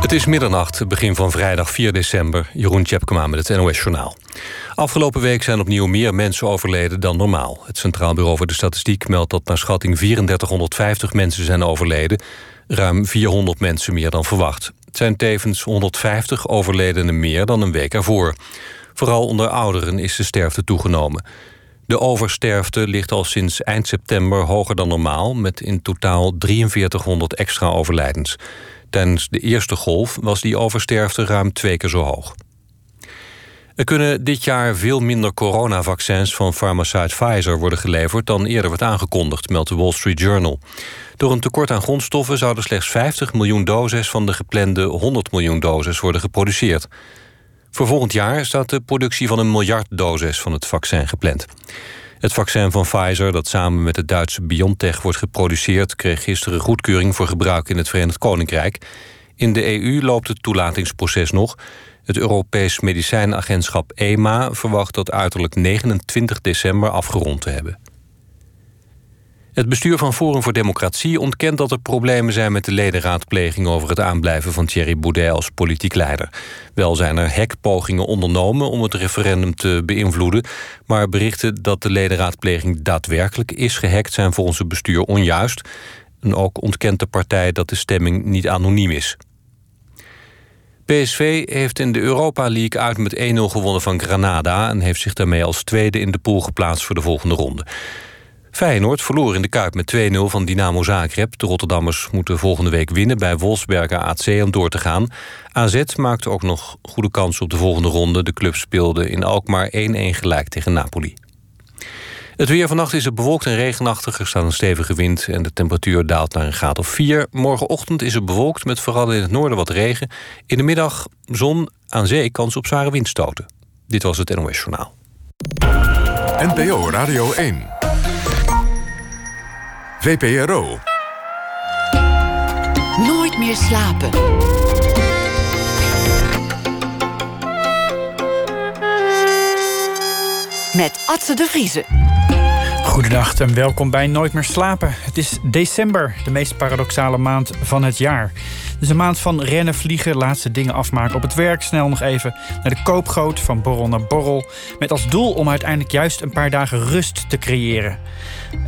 Het is middernacht, begin van vrijdag 4 december. Jeroen Tjepkema met het NOS-journaal. Afgelopen week zijn opnieuw meer mensen overleden dan normaal. Het Centraal Bureau voor de Statistiek meldt dat naar schatting 3450 mensen zijn overleden. Ruim 400 mensen meer dan verwacht. Het zijn tevens 150 overledenen meer dan een week ervoor. Vooral onder ouderen is de sterfte toegenomen. De oversterfte ligt al sinds eind september hoger dan normaal... met in totaal 4300 extra overlijdens. Tijdens de eerste golf was die oversterfte ruim twee keer zo hoog. Er kunnen dit jaar veel minder coronavaccins van farmaceut Pfizer worden geleverd dan eerder werd aangekondigd, meldt de Wall Street Journal. Door een tekort aan grondstoffen zouden slechts 50 miljoen doses van de geplande 100 miljoen doses worden geproduceerd. Voor volgend jaar staat de productie van een miljard doses van het vaccin gepland. Het vaccin van Pfizer, dat samen met het Duitse BioNTech wordt geproduceerd, kreeg gisteren goedkeuring voor gebruik in het Verenigd Koninkrijk. In de EU loopt het toelatingsproces nog. Het Europees Medicijnagentschap EMA verwacht dat uiterlijk 29 december afgerond te hebben. Het bestuur van Forum voor Democratie ontkent dat er problemen zijn met de ledenraadpleging over het aanblijven van Thierry Boudet als politiek leider. Wel zijn er hekpogingen ondernomen om het referendum te beïnvloeden, maar berichten dat de ledenraadpleging daadwerkelijk is gehackt zijn volgens het bestuur onjuist. En ook ontkent de partij dat de stemming niet anoniem is. PSV heeft in de Europa League uit met 1-0 gewonnen van Granada... en heeft zich daarmee als tweede in de pool geplaatst voor de volgende ronde. Feyenoord verloor in de Kuip met 2-0 van Dynamo Zagreb. De Rotterdammers moeten volgende week winnen bij Wolfsberger AC om door te gaan. AZ maakte ook nog goede kans op de volgende ronde. De club speelde in Alkmaar 1-1 gelijk tegen Napoli. Het weer vannacht is het bewolkt en regenachtig. Er staat een stevige wind en de temperatuur daalt naar een graad of 4. Morgenochtend is het bewolkt met vooral in het noorden wat regen. In de middag zon, aan zee kans op zware windstoten. Dit was het NOS Journaal. NPO Radio 1. VPRO. Nooit meer slapen. Met Atze de Vriezen. Goedendag en welkom bij Nooit meer slapen. Het is december, de meest paradoxale maand van het jaar. Is een maand van rennen, vliegen, laatste dingen afmaken op het werk. Snel nog even naar de koopgoot, van borrel naar borrel. Met als doel om uiteindelijk juist een paar dagen rust te creëren.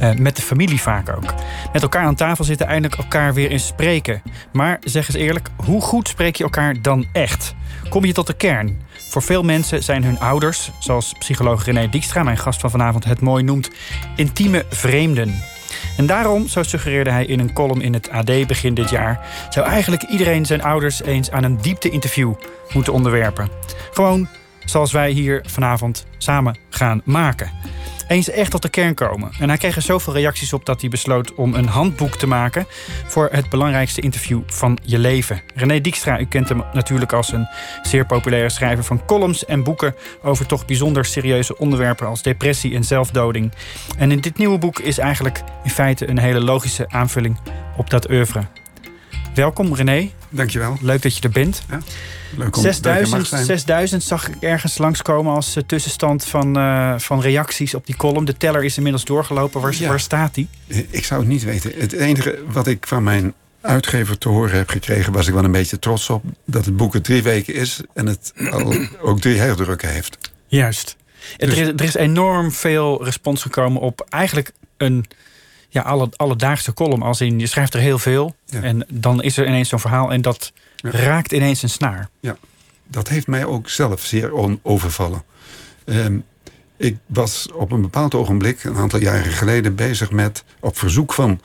Uh, met de familie vaak ook. Met elkaar aan tafel zitten, eindelijk elkaar weer eens spreken. Maar zeg eens eerlijk, hoe goed spreek je elkaar dan echt? Kom je tot de kern? Voor veel mensen zijn hun ouders, zoals psycholoog René Dijkstra, mijn gast van vanavond, het mooi noemt, intieme vreemden. En daarom, zo suggereerde hij in een column in het AD begin dit jaar, zou eigenlijk iedereen zijn ouders eens aan een diepte-interview moeten onderwerpen. Gewoon zoals wij hier vanavond samen gaan maken eens echt tot de kern komen. En hij kreeg er zoveel reacties op dat hij besloot om een handboek te maken voor het belangrijkste interview van je leven. René Dijkstra, u kent hem natuurlijk als een zeer populaire schrijver van columns en boeken over toch bijzonder serieuze onderwerpen als depressie en zelfdoding. En in dit nieuwe boek is eigenlijk in feite een hele logische aanvulling op dat oeuvre. Welkom René. Dankjewel. Leuk dat je er bent. Ja, 6000, 6000 zag ik ergens langskomen als uh, tussenstand van, uh, van reacties op die column. De teller is inmiddels doorgelopen. Waar, ja. waar staat die? Ik zou het niet weten. Het enige wat ik van mijn uitgever te horen heb gekregen... was ik wel een beetje trots op dat het boek er drie weken is... en het al ook drie herdrukken heeft. Juist. Dus... Er, is, er is enorm veel respons gekomen op eigenlijk een ja, alle, alledaagse column. Als in, je schrijft er heel veel. En dan is er ineens zo'n verhaal. En dat raakt ineens een snaar. Ja, dat heeft mij ook zelf zeer overvallen. Um, ik was op een bepaald ogenblik, een aantal jaren geleden, bezig met, op verzoek van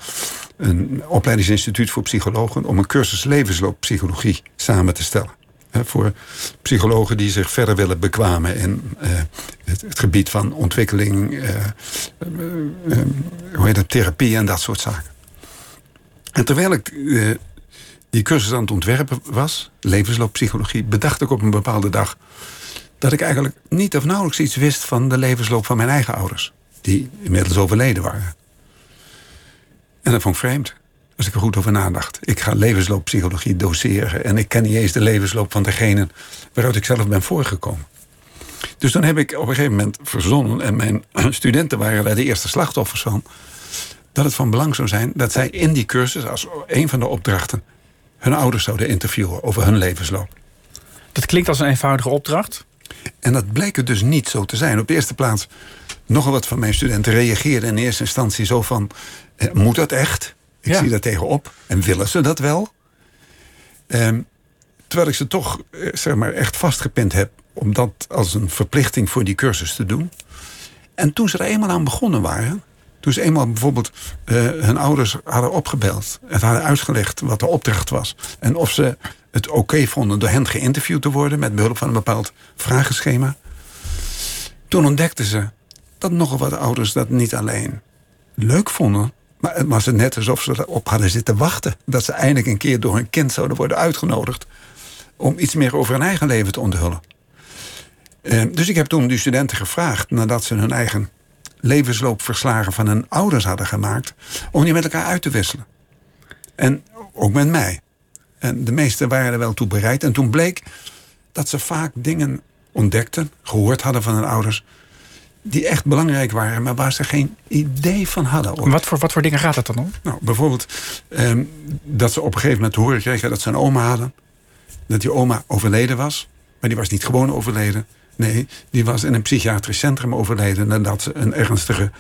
een opleidingsinstituut voor psychologen, om een cursus levenslooppsychologie samen te stellen voor psychologen die zich verder willen bekwamen in uh, het, het, gebied van ontwikkeling, uh, uh, hoe heet het, therapie en dat soort zaken. En terwijl ik die cursus aan het ontwerpen was, levenslooppsychologie, bedacht ik op een bepaalde dag dat ik eigenlijk niet of nauwelijks iets wist van de levensloop van mijn eigen ouders, die inmiddels overleden waren. En dat vond ik vreemd. Als ik er goed over nadacht. Ik ga levenslooppsychologie doseren. En ik ken niet eens de levensloop van degene waaruit ik zelf ben voorgekomen. Dus dan heb ik op een gegeven moment verzonnen, en mijn studenten waren daar de eerste slachtoffers van, dat het van belang zou zijn dat zij in die cursus, als een van de opdrachten, hun ouders zouden interviewen over hun levensloop. Dat klinkt als een eenvoudige opdracht. En dat bleek het dus niet zo te zijn. Op de eerste plaats, nogal wat van mijn studenten reageerden in eerste instantie zo van: eh, moet dat echt? Ik Ja. zie daar tegenop. En willen ze dat wel? Ehm, terwijl ik ze toch eh, zeg maar echt vastgepind heb om dat als een verplichting voor die cursus te doen. En toen ze er eenmaal aan begonnen waren, toen ze eenmaal bijvoorbeeld eh, hun ouders hadden opgebeld en hadden uitgelegd wat de opdracht was en of ze het oké vonden door hen geïnterviewd te worden met behulp van een bepaald vragenschema, toen ontdekten ze dat nogal wat ouders dat niet alleen leuk vonden, maar het was het net alsof ze erop hadden zitten wachten dat ze eindelijk een keer door hun kind zouden worden uitgenodigd om iets meer over hun eigen leven te onthullen. Eh, dus ik heb toen die studenten gevraagd, nadat ze hun eigen levensloopverslagen van hun ouders hadden gemaakt, om die met elkaar uit te wisselen. En ook met mij. En de meesten waren er wel toe bereid. En toen bleek dat ze vaak dingen ontdekten, gehoord hadden van hun ouders, die echt belangrijk waren, maar waar ze geen idee van hadden. ooit. Wat voor, wat voor dingen gaat het dan om? Nou, bijvoorbeeld ehm, dat ze op een gegeven moment te horen kregen dat ze een oma hadden. Dat die oma overleden was. Maar die was niet gewoon overleden. Nee, die was in een psychiatrisch centrum overleden nadat ze een ernstige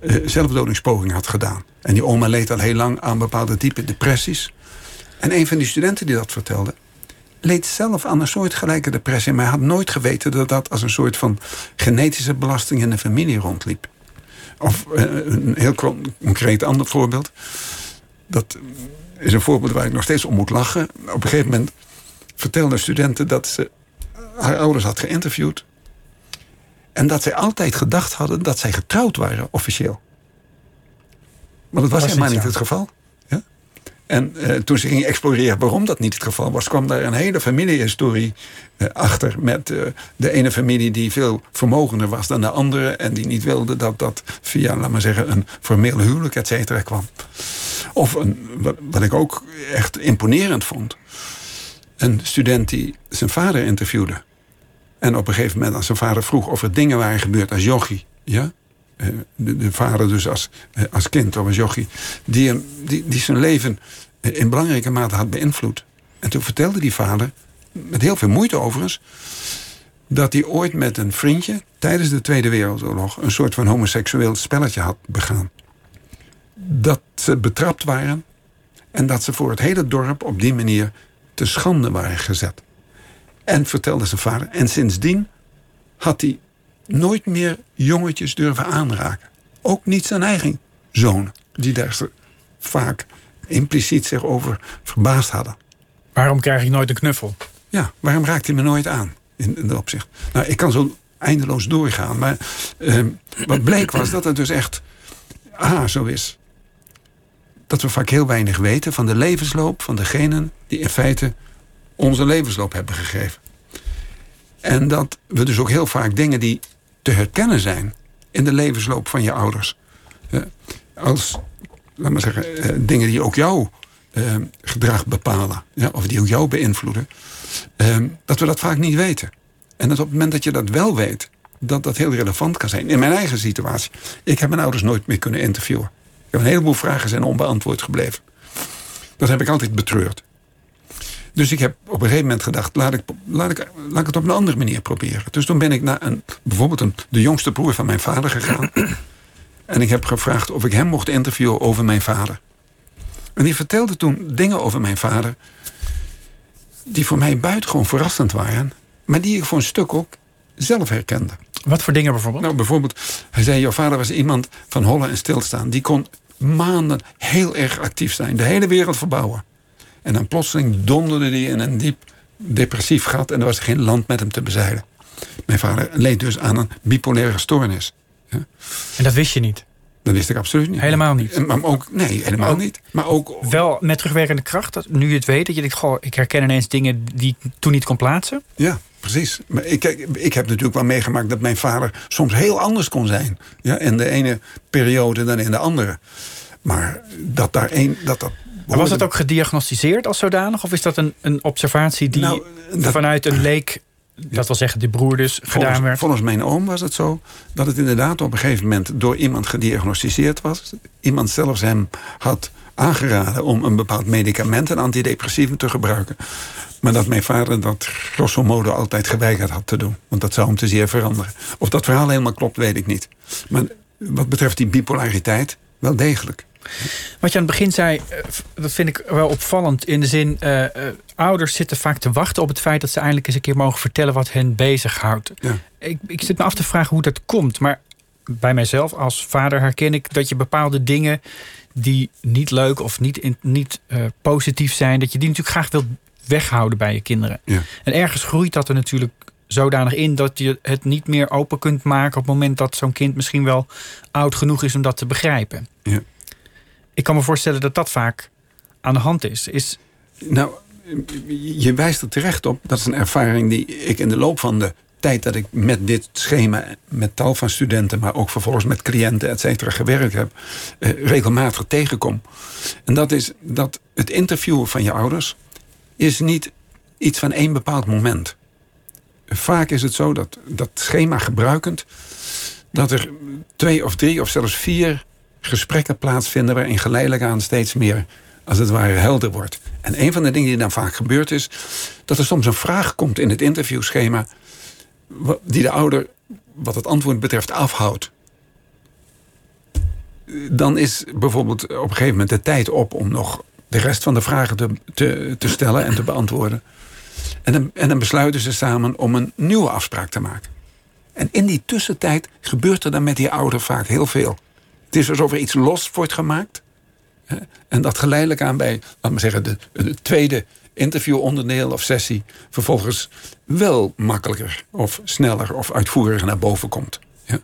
eh, zelfdodingspoging had gedaan. En die oma leed al heel lang aan bepaalde diepe depressies. En een van die studenten die dat vertelde, leed zelf aan een soortgelijke depressie. Maar had nooit geweten dat dat als een soort van genetische belasting in de familie rondliep. Of eh, een heel con- concreet ander voorbeeld. Dat is een voorbeeld waar ik nog steeds om moet lachen. Op een gegeven moment vertelde een studenten dat ze haar ouders had geïnterviewd. En dat zij altijd gedacht hadden dat zij getrouwd waren, officieel. Maar dat was, Was helemaal niet het geval. Ja? En eh, toen ze ging exploreren waarom dat niet het geval was, kwam daar een hele familiehistorie eh, achter. Met eh, de ene familie die veel vermogender was dan de andere. En die niet wilde dat dat via, laat maar zeggen, een formeel huwelijk, et cetera, kwam. Of een, wat, wat ik ook echt imponerend vond. Een student die zijn vader interviewde. En op een gegeven moment aan zijn vader vroeg of er dingen waren gebeurd als jochie. Ja? Eh, De, de vader dus als, eh, als kind of als jochie. Die, hem, die, die zijn leven eh, in belangrijke mate had beïnvloed. En toen vertelde die vader, met heel veel moeite overigens... dat hij ooit met een vriendje tijdens de Tweede Wereldoorlog... een soort van homoseksueel spelletje had begaan. Dat ze betrapt waren en dat ze voor het hele dorp op die manier te schande waren gezet. En vertelde zijn vader. En sindsdien had hij nooit meer jongetjes durven aanraken. Ook niet zijn eigen zoon, die daar vaak impliciet zich over verbaasd hadden. Waarom krijg ik nooit een knuffel? Ja, waarom raakt hij me nooit aan in, in dat opzicht? Nou, ik kan zo eindeloos doorgaan. Maar eh, wat bleek was dat het dus echt A, zo is. Dat we vaak heel weinig weten van de levensloop van degenen die in feite onze levensloop hebben gegeven. En dat we dus ook heel vaak dingen die te herkennen zijn in de levensloop van je ouders. als, laat maar zeggen, eh, dingen die ook jouw eh, gedrag bepalen. Of die ook jou beïnvloeden. eh, dat we dat vaak niet weten. En dat op het moment dat je dat wel weet, dat dat heel relevant kan zijn. In mijn eigen situatie. Ik heb mijn ouders nooit meer kunnen interviewen. Een heleboel vragen zijn onbeantwoord gebleven. Dat heb ik altijd betreurd. Dus ik heb op een gegeven moment gedacht, laat ik, laat ik, laat ik het op een andere manier proberen. Dus toen ben ik naar een, bijvoorbeeld een, de jongste broer van mijn vader gegaan. en ik heb gevraagd of ik hem mocht interviewen over mijn vader. En die vertelde toen dingen over mijn vader. die voor mij buitengewoon verrassend waren. maar die ik voor een stuk ook zelf herkende. Wat voor dingen bijvoorbeeld? Nou, bijvoorbeeld, hij zei: Jouw vader was iemand van hollen en stilstaan. Die kon maanden heel erg actief zijn, de hele wereld verbouwen. En dan plotseling donderde hij in een diep depressief gat en er was geen land met hem te bezeilen. Mijn vader leed dus aan een bipolaire stoornis. En dat wist je niet. dat wist ik absoluut niet. Helemaal niet. Maar ook, nee, helemaal Ook- niet. Maar ook. Wel met terugwerkende kracht, dat nu je het weet, dat je denkt, goh, ik herken ineens dingen die ik toen niet kon plaatsen. Ja, precies. Maar ik, ik heb natuurlijk wel meegemaakt dat mijn vader soms heel anders kon zijn. Ja, in de ene periode dan in de andere. Maar dat daar één. Dat dat was het ook gediagnosticeerd als zodanig? Of is dat een, een observatie die Nou, dat- vanuit een leek, dat wil zeggen de broer dus, gedaan werd? volgens mijn oom was het zo dat het inderdaad op een gegeven moment door iemand gediagnosticeerd was. Iemand zelfs hem had aangeraden om een bepaald medicament, een antidepressivum, te gebruiken. Maar dat mijn vader dat grosso modo altijd geweigerd had te doen. Want dat zou hem te zeer veranderen. Of dat verhaal helemaal klopt, weet ik niet. Maar wat betreft die bipolariteit, wel degelijk. Wat je aan het begin zei, eh, dat vind ik wel opvallend. In de zin, uh, ouders zitten vaak te wachten op het feit dat ze eindelijk eens een keer mogen vertellen wat hen bezighoudt. Ja. Ik, ik zit me af te vragen hoe dat komt. Maar bij mijzelf als vader herken ik dat je bepaalde dingen die niet leuk of niet, in, niet uh, positief zijn, dat je die natuurlijk graag wilt weghouden bij je kinderen. Ja. En ergens groeit dat er natuurlijk zodanig in dat je het niet meer open kunt maken op het moment dat zo'n kind misschien wel oud genoeg is om dat te begrijpen. Ja. Ik kan me voorstellen dat dat vaak aan de hand is. is... Nou, je wijst er terecht op. Dat is een ervaring die ik in de loop van de tijd dat ik met dit schema, met tal van studenten, maar ook vervolgens met cliënten, et cetera, gewerkt heb, eh, regelmatig tegenkom. En dat is dat het interviewen van je ouders is niet iets van één bepaald moment. Vaak is het zo dat dat schema gebruikend, dat er twee of drie of zelfs vier gesprekken plaatsvinden waarin geleidelijk aan steeds meer, als het ware, helder wordt. En een van de dingen die dan vaak gebeurt is dat er soms een vraag komt in het interviewschema die de ouder, wat het antwoord betreft, afhoudt. Dan is bijvoorbeeld op een gegeven moment de tijd op om nog de rest van de vragen te, te, te stellen en te beantwoorden. En dan, en dan besluiten ze samen om een nieuwe afspraak te maken. En in die tussentijd gebeurt er dan met die ouder vaak heel veel. Het is alsof er iets los wordt gemaakt. En dat geleidelijk aan bij, laat maar zeggen, de, de tweede interviewonderdeel of sessie vervolgens wel makkelijker of sneller of uitvoeriger naar boven komt. Ja?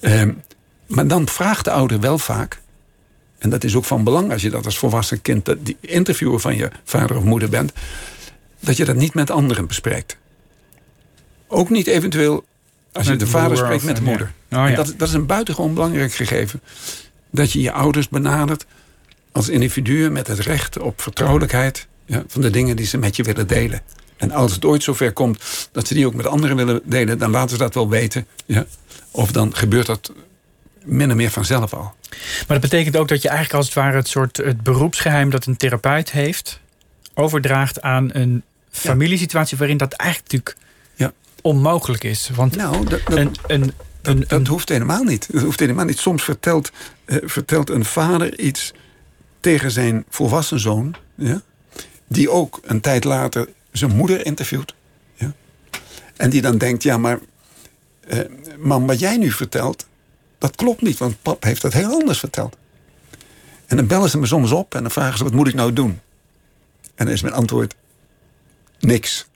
Ehm, maar dan vraagt de ouder wel vaak, en dat is ook van belang als je dat als volwassen kind, die interviewer van je vader of moeder bent, dat je dat niet met anderen bespreekt. Ook niet eventueel als je de vader spreekt met de moeder. Oh, ja. dat, dat is een buitengewoon belangrijk gegeven. Dat je je ouders benadert als individuen met het recht op vertrouwelijkheid ja, van de dingen die ze met je willen delen. En als het ooit zover komt dat ze die ook met anderen willen delen, dan laten ze dat wel weten. Ja? Of dan gebeurt dat min of meer vanzelf al. Maar dat betekent ook dat je eigenlijk als het ware het soort het beroepsgeheim dat een therapeut heeft, overdraagt aan een familiesituatie waarin dat eigenlijk natuurlijk. Onmogelijk is. Want nou, dat, dat, een, een, een, dat, hoeft helemaal niet. Dat hoeft helemaal niet. Soms vertelt, uh, vertelt een vader iets tegen zijn volwassen zoon. Ja? die ook een tijd later zijn moeder interviewt. Ja? En die dan denkt, ja, maar eh, mam, wat jij nu vertelt, dat klopt niet, want pap heeft dat heel anders verteld. En dan bellen ze me soms op en dan vragen ze, wat moet ik nou doen? En dan is mijn antwoord, niks.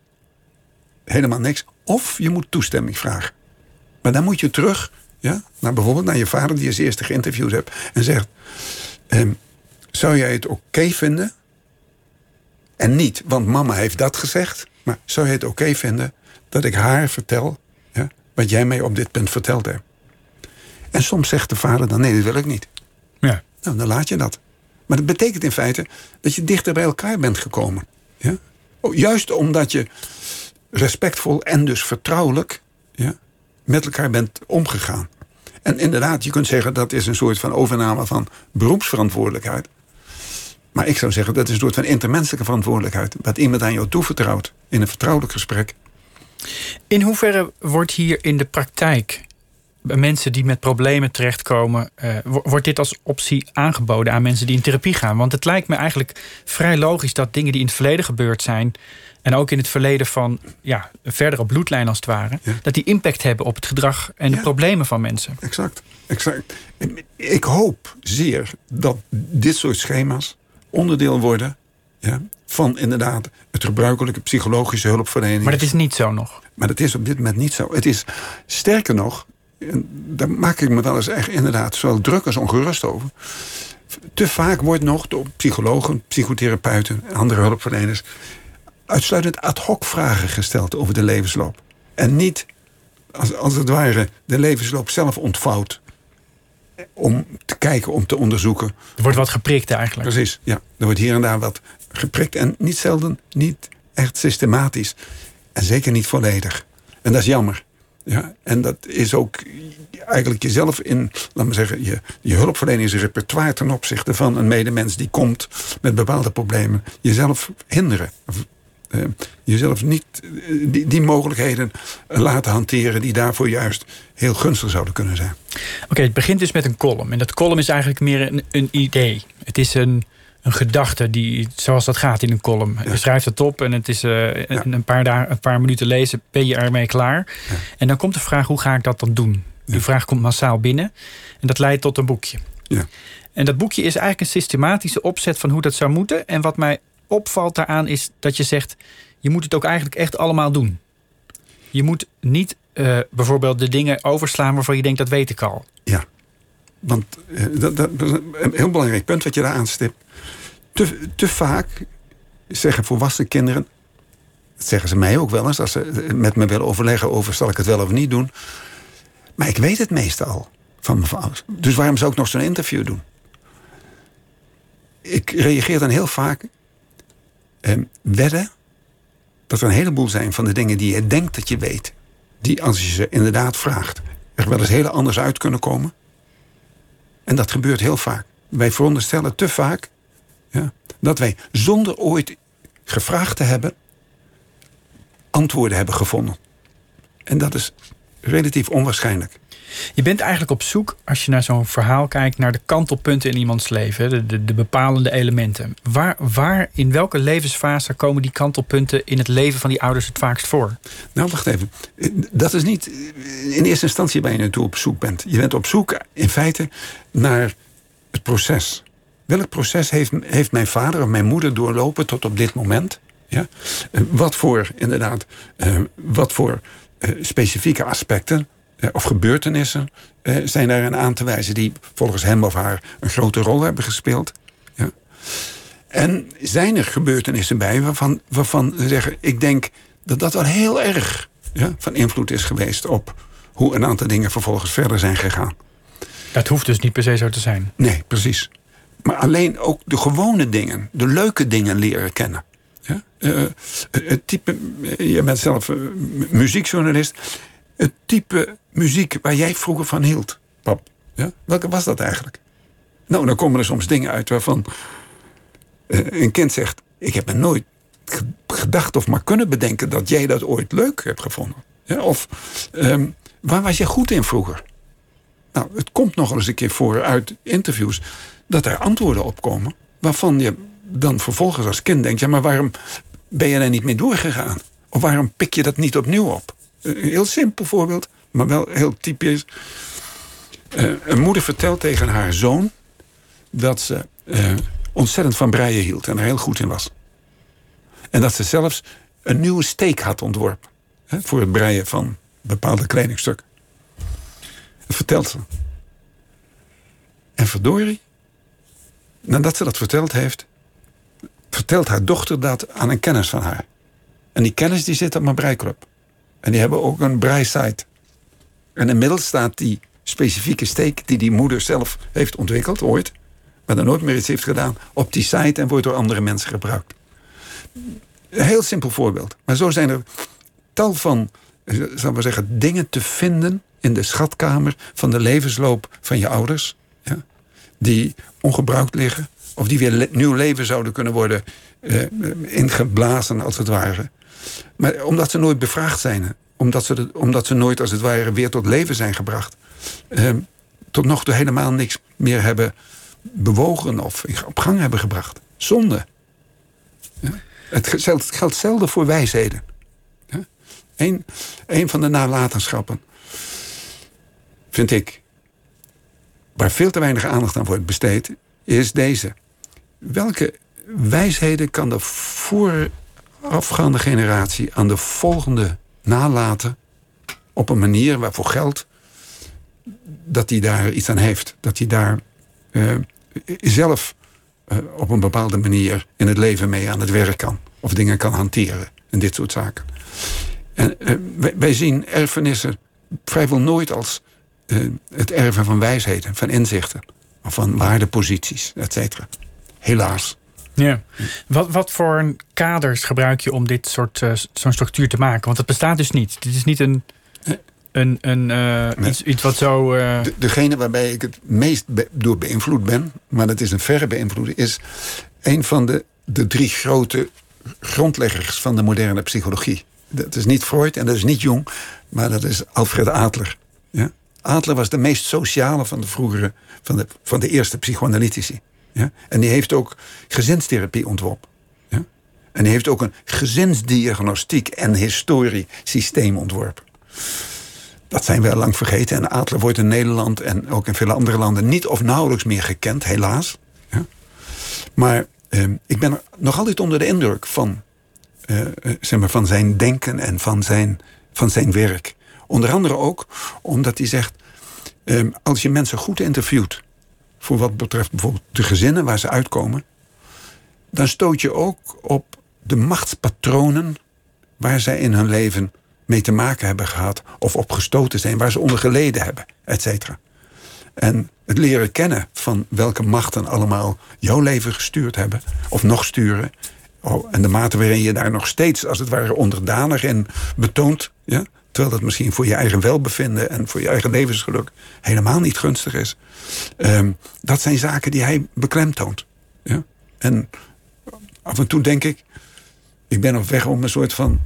Helemaal niks. Of je moet toestemming vragen. Maar dan moet je terug, ja, naar bijvoorbeeld naar je vader die je als eerste geïnterviewd hebt, en zegt: ehm, Zou jij het oké vinden en niet, want mama heeft dat gezegd. Maar zou je het oké vinden dat ik haar vertel ja, wat jij mij op dit punt verteld hebt? En soms zegt de vader dan: nee, dat wil ik niet. Ja. Nou, dan laat je dat. Maar dat betekent in feite dat je dichter bij elkaar bent gekomen. Ja? Oh, juist omdat je respectvol en dus vertrouwelijk ja, met elkaar bent omgegaan. En inderdaad, je kunt zeggen dat is een soort van overname van beroepsverantwoordelijkheid. Maar ik zou zeggen, dat is een soort van intermenselijke verantwoordelijkheid. Wat iemand aan jou toevertrouwt in een vertrouwelijk gesprek. In hoeverre wordt hier in de praktijk bij mensen die met problemen terechtkomen, uh, wordt dit als optie aangeboden aan mensen die in therapie gaan? Want het lijkt me eigenlijk vrij logisch dat dingen die in het verleden gebeurd zijn, en ook in het verleden van ja, verdere bloedlijn als het ware, dat die impact hebben op het gedrag en de problemen van mensen. Exact, exact. Ik hoop zeer dat dit soort schema's onderdeel worden ja, van inderdaad het gebruikelijke psychologische hulpverlening. Maar dat is niet zo nog. Maar dat is op dit moment niet zo. Het is sterker nog, daar maak ik me wel eens echt inderdaad zowel druk als ongerust over. Te vaak wordt nog door psychologen, psychotherapeuten en andere hulpverleners uitsluitend ad hoc vragen gesteld over de levensloop. En niet als, als het ware de levensloop zelf ontvouwt om te kijken, om te onderzoeken. Er wordt wat geprikt eigenlijk. Precies, ja. Er wordt hier en daar wat geprikt. En niet zelden niet echt systematisch. En zeker niet volledig. En dat is jammer. Ja, en dat is ook eigenlijk jezelf in, laat me zeggen, je, je hulpverleningsrepertoire ten opzichte van een medemens die komt met bepaalde problemen, jezelf hinderen. Jezelf niet uh, die, die, mogelijkheden laten hanteren die daarvoor juist heel gunstig zouden kunnen zijn. Oké, okay, het begint dus met een column. En dat column is eigenlijk meer een, een idee. Het is een, een gedachte die, zoals dat gaat in een column. Ja. Je schrijft het op en het is uh, ja. een, paar dagen, een paar minuten lezen, ben je ermee klaar. Ja. En dan komt de vraag: hoe ga ik dat dan doen? Die vraag komt massaal binnen en dat leidt tot een boekje. En dat boekje is eigenlijk een systematische opzet van hoe dat zou moeten. En wat mij opvalt daaraan is dat je zegt: je moet het ook eigenlijk echt allemaal doen. Je moet niet uh, bijvoorbeeld de dingen overslaan waarvan je denkt dat weet ik al. Ja, want uh, dat, dat, is een heel belangrijk punt wat je daar aanstipt. Te, te vaak zeggen volwassen kinderen, dat zeggen ze mij ook wel eens, als ze met me willen overleggen over zal ik het wel of niet doen. Maar ik weet het meestal van mijn. Dus waarom zou ik nog zo'n interview doen? Ik reageer dan heel vaak. Eh, wedden dat er een heleboel zijn van de dingen die je denkt dat je weet. Die als je ze inderdaad vraagt, er wel eens heel anders uit kunnen komen. En dat gebeurt heel vaak. Wij veronderstellen te vaak ja, dat wij zonder ooit gevraagd te hebben, antwoorden hebben gevonden. En dat is relatief onwaarschijnlijk. Je bent eigenlijk op zoek, als je naar zo'n verhaal kijkt, naar de kantelpunten in iemands leven, de, de, de, bepalende elementen. Waar, waar, in welke levensfase komen die kantelpunten in het leven van die ouders het vaakst voor? Nou, wacht even. Dat is niet in eerste instantie waar je naartoe op zoek bent. Je bent op zoek in feite naar het proces. Welk proces heeft, heeft mijn vader of mijn moeder doorlopen tot op dit moment? Ja? Wat voor, inderdaad, uh, wat voor uh, specifieke aspecten of gebeurtenissen zijn daarin aan te wijzen die volgens hem of haar een grote rol hebben gespeeld? Ja? En zijn er gebeurtenissen bij waarvan, waarvan ze zeggen: ik denk dat dat wel heel erg ja, van invloed is geweest op hoe een aantal dingen vervolgens verder zijn gegaan. Dat hoeft dus niet per se zo te zijn. Nee, precies. Maar alleen ook de gewone dingen, de leuke dingen leren kennen. Ja? Uh, het type, je bent zelf muziekjournalist. Het type muziek waar jij vroeger van hield, pap. Ja? Welke was dat eigenlijk? Nou, dan komen er soms dingen uit waarvan uh, een kind zegt: Ik heb me nooit gedacht of maar kunnen bedenken dat jij dat ooit leuk hebt gevonden. Ja? Of um, waar was je goed in vroeger? Nou, het komt nog eens een keer voor uit interviews dat er antwoorden op komen waarvan je dan vervolgens als kind denkt: ja, maar waarom ben je er niet mee doorgegaan? Of waarom pik je dat niet opnieuw op? Een heel simpel voorbeeld, maar wel heel typisch. Uh, een moeder vertelt tegen haar zoon dat ze uh, ontzettend van breien hield en er heel goed in was. En dat ze zelfs een nieuwe steek had ontworpen hè, voor het breien van bepaalde kledingstukken. Dat vertelt ze. En verdorie, nadat ze dat verteld heeft, vertelt haar dochter dat aan een kennis van haar. En die kennis die zit op mijn breiklub. En die hebben ook een breisite. En inmiddels staat die specifieke steek die die moeder zelf heeft ontwikkeld, ooit, maar dan nooit meer iets heeft gedaan, op die site en wordt door andere mensen gebruikt. Een heel simpel voorbeeld. Maar zo zijn er tal van, zal we zeggen, dingen te vinden in de schatkamer van de levensloop van je ouders. Ja, die ongebruikt liggen. Of die weer nieuw leven zouden kunnen worden ingeblazen, als het ware. Maar omdat ze nooit bevraagd zijn. Omdat ze, omdat ze nooit, als het ware, weer tot leven zijn gebracht. Uh, tot nog toe helemaal niks meer hebben bewogen of op gang hebben gebracht. Zonde. Het, geldt, zelden voor wijsheden. Een, een van de nalatenschappen, vind ik, waar veel te weinig aandacht aan wordt besteed, is deze. Welke wijsheden kan de voorafgaande generatie aan de volgende nalaten op een manier waarvoor geldt dat hij daar iets aan heeft? Dat hij daar uh, zelf uh, op een bepaalde manier in het leven mee aan het werk kan. Of dingen kan hanteren en dit soort zaken. En uh, wij, zien erfenissen vrijwel nooit als het erven van wijsheden, van inzichten, of van waardeposities, et cetera. Helaas. Ja. Wat, wat voor kaders gebruik je om dit soort uh, zo'n structuur te maken? Want het bestaat dus niet. Dit is niet een. een, een, uh, iets, iets, wat zo... Uh... De, degene waarbij ik het meest door beïnvloed ben... maar dat is een verre beïnvloeding... is een van de, de drie grote grondleggers van de moderne psychologie. Dat is niet Freud en dat is niet Jung... maar dat is Alfred Adler. Ja? Adler was de meest sociale van de vroegere... van de, van de eerste psychoanalytici. Ja? En die heeft ook gezinstherapie ontworpen. Ja? En die heeft ook een gezinsdiagnostiek en historiesysteem ontworpen. Dat zijn we al lang vergeten. En Adler wordt in Nederland en ook in vele andere landen niet of nauwelijks meer gekend, helaas. Ja? Maar eh, ik ben nog altijd onder de indruk van, eh, eh, zeg maar, van zijn denken en van zijn, van zijn werk. Onder andere ook omdat hij zegt: eh, als je mensen goed interviewt, voor wat betreft bijvoorbeeld de gezinnen waar ze uitkomen, dan stoot je ook op de machtspatronen waar zij in hun leven mee te maken hebben gehad of opgestoten zijn, waar ze onder geleden hebben, et cetera. En het leren kennen van welke machten allemaal jouw leven gestuurd hebben, of nog sturen, oh, en de mate waarin je daar nog steeds, als het ware, onderdanig in betoont, ja, terwijl dat misschien voor je eigen welbevinden en voor je eigen levensgeluk helemaal niet gunstig is. Ehm, dat zijn zaken die hij beklemtoont. Ja? En af en toe denk ik, ik ben op weg om een soort van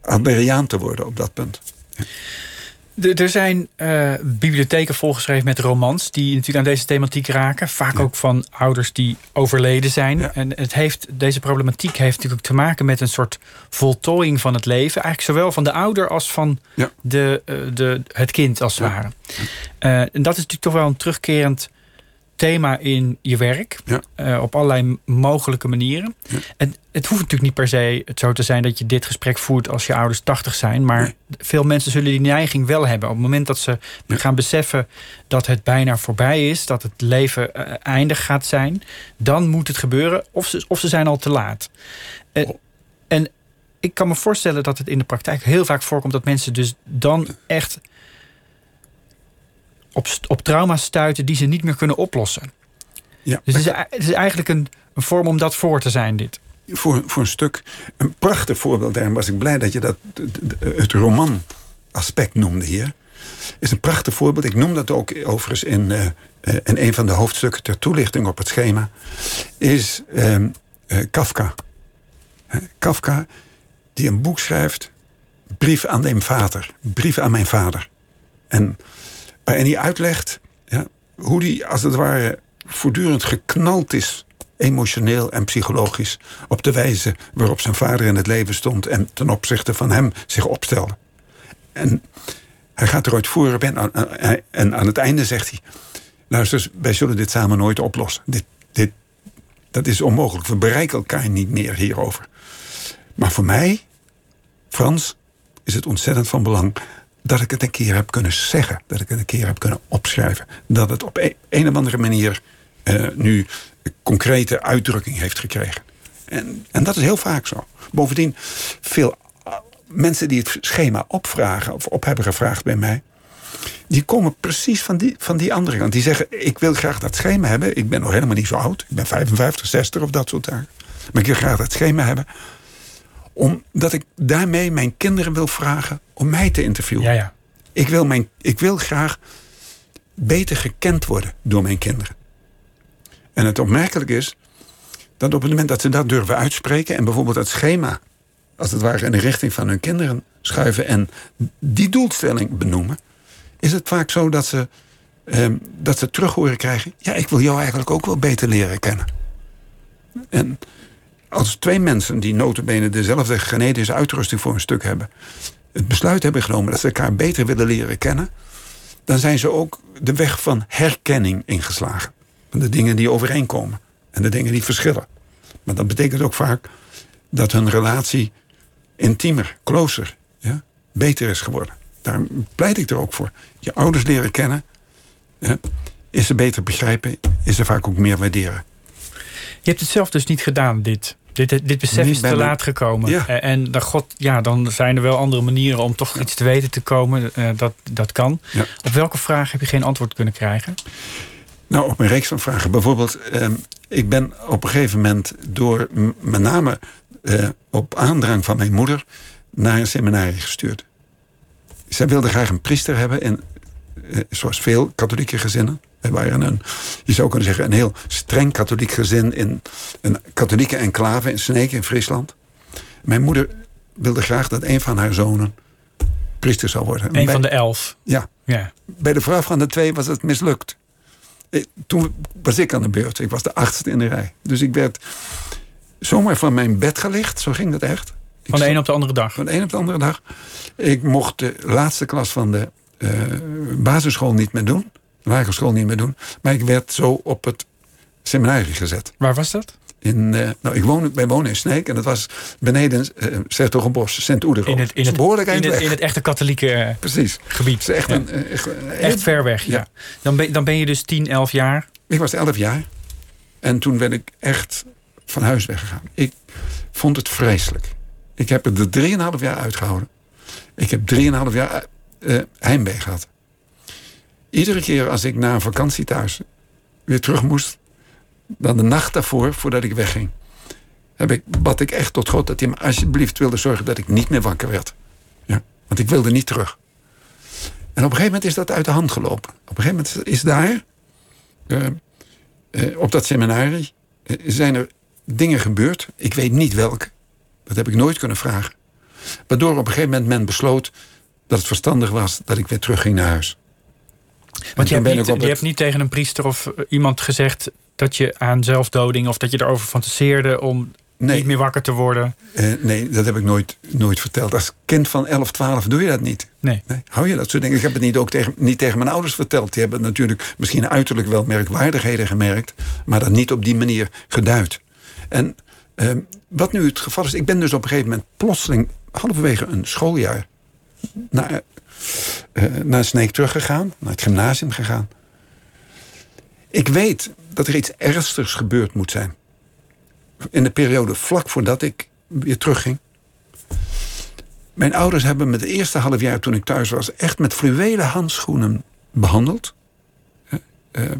Alberiaan te worden op dat punt. Er zijn uh, bibliotheken volgeschreven met romans die natuurlijk aan deze thematiek raken. Vaak ook van ouders die overleden zijn. En het heeft, deze problematiek heeft natuurlijk te maken met een soort voltooiing van het leven. Eigenlijk zowel van de ouder als van de, uh, de, het kind als het ware. Uh, en dat is natuurlijk toch wel een terugkerend thema in je werk. Ja. op allerlei mogelijke manieren. En het hoeft natuurlijk niet per se het zo te zijn dat je dit gesprek voert als je ouders 80 zijn. Maar veel mensen zullen die neiging wel hebben. Op het moment dat ze gaan beseffen dat het bijna voorbij is, dat het leven uh, eindig gaat zijn, dan moet het gebeuren. Of ze, of ze zijn al te laat. En, oh. en ik kan me voorstellen dat het in de praktijk heel vaak voorkomt dat mensen dus dan echt op, op trauma's stuiten die ze niet meer kunnen oplossen. Ja, dus het is, het is eigenlijk een, een vorm om dat voor te zijn, dit voor, voor een stuk. Een prachtig voorbeeld, daarom was ik blij dat je dat, het roman aspect noemde hier. Is een prachtig voorbeeld. Ik noem dat ook overigens in, uh, in een van de hoofdstukken ter toelichting op het schema. Is uh, Kafka. Kafka, die een boek schrijft. Brief aan mijn vader. Brief aan mijn vader. En waarin hij uitlegt ja, hoe hij als het ware voortdurend geknald is emotioneel en psychologisch op de wijze waarop zijn vader in het leven stond en ten opzichte van hem zich opstelde. En hij gaat eruit voeren en, en aan het einde zegt hij: Luister, wij zullen dit samen nooit oplossen. Dit, dit, dat is onmogelijk. We bereiken elkaar niet meer hierover. Maar voor mij, Frans, is het ontzettend van belang dat ik het een keer heb kunnen zeggen. Dat ik het een keer heb kunnen opschrijven. Dat het op een, een of andere manier uh, nu concrete uitdrukking heeft gekregen. En, en dat is heel vaak zo. Bovendien, veel uh, mensen die het schema opvragen of op hebben gevraagd bij mij, die komen precies van die, van die andere kant. Die zeggen: Ik wil graag dat schema hebben. Ik ben nog helemaal niet zo oud. Ik ben 55, 60 of dat soort dingen. Maar ik wil graag dat schema hebben. Omdat ik daarmee mijn kinderen wil vragen om mij te interviewen. Ja, ja. Ik, wil mijn, ik wil graag beter gekend worden door mijn kinderen. En het opmerkelijk is dat op het moment dat ze dat durven uitspreken en bijvoorbeeld het schema, als het ware in de richting van hun kinderen schuiven en die doelstelling benoemen, is het vaak zo dat ze, eh, dat ze terug horen krijgen: Ja, ik wil jou eigenlijk ook wel beter leren kennen. En als twee mensen die notabene dezelfde genetische uitrusting voor een stuk hebben, het besluit hebben genomen dat ze elkaar beter willen leren kennen, dan zijn ze ook de weg van herkenning ingeslagen de dingen die overeenkomen en de dingen die verschillen. Maar dat betekent ook vaak dat hun relatie intiemer, closer, ja, beter is geworden. Daar pleit ik er ook voor. Je ouders leren kennen, ja, is ze beter begrijpen, is ze vaak ook meer waarderen. Je hebt het zelf dus niet gedaan, dit. Dit, dit besef is te laat gekomen. Ja. En dan, God, ja, dan zijn er wel andere manieren om toch iets te weten te komen. Uh, dat, dat kan. Op welke vraag heb je geen antwoord kunnen krijgen? Nou, op een reeks van vragen. Bijvoorbeeld, eh, ik ben op een gegeven moment door met name eh, op aandrang van mijn moeder naar een seminarie gestuurd. zij wilde graag een priester hebben, in, eh, zoals veel katholieke gezinnen. Wij waren een, je zou kunnen zeggen, een heel streng katholiek gezin in een katholieke enclave in Sneek in Friesland. Mijn moeder wilde graag dat een van haar zonen priester zou worden. Een Bij- van de elf. Ja, Ja. bij de voorafgaande twee was het mislukt. Eh, Toen was ik aan de beurt. Ik was de achtste in de rij. Dus ik werd zomaar van mijn bed gelicht. Zo ging dat echt. Ik Van de een op de andere dag. van de een op de andere dag. Ik mocht de laatste klas van de eh, basisschool niet meer doen. Lagere school niet meer doen. Maar ik werd zo op het seminarie gezet. Waar was dat? In, eh, nou, ik woon, wij wonen in Sneek. En dat was beneden uh, Sertogenbos, sint oederhof In het, in, het, behoorlijk in, het, in het echte katholieke eh, Precies. Gebied. is echt, Ja. een, echt, ver weg, ja. Ja. Dan, ben, dan ben je dus 10, 11 jaar. Ik was 11 jaar. En toen ben ik echt van huis weggegaan. Ik vond het vreselijk. Ik heb het er 3,5 jaar uitgehouden. Ik heb 3,5 jaar eh, heimwee gehad. Iedere keer als ik na een vakantie thuis weer terug moest... dan de nacht daarvoor, voordat ik wegging... Heb ik, bad ik echt tot God dat hij me alsjeblieft wilde zorgen... dat ik niet meer wakker werd. Ja, want ik wilde niet terug. En op een gegeven moment is dat uit de hand gelopen. Op een gegeven moment is daar... eh, eh, op dat seminarie eh, zijn er dingen gebeurd. Ik weet niet welke. Dat heb ik nooit kunnen vragen. Waardoor op een gegeven moment men besloot dat het verstandig was dat ik weer terugging naar huis. Want je hebt, niet, je het- hebt niet tegen een priester of iemand gezegd dat je aan zelfdoding of dat je erover fantaseerde om Nee. niet meer wakker te worden. Eh, nee, dat heb ik nooit, nooit verteld. Als kind van 11, 12 doe je dat niet. Nee. Nee, hou je dat soort dingen? Ik heb het niet ook tegen, niet tegen mijn ouders verteld. Die hebben natuurlijk misschien uiterlijk wel merkwaardigheden gemerkt, maar dat niet op die manier geduid. En ehm, wat nu het geval is, ik ben dus op een gegeven moment plotseling halverwege een schooljaar naar, eh, naar Sneek teruggegaan, naar het gymnasium gegaan. Ik weet dat er iets ernstigs gebeurd moet zijn. In de periode vlak voordat ik weer terugging. Mijn ouders hebben me het eerste half jaar toen ik thuis was... echt met fluwelen handschoenen behandeld. Eh,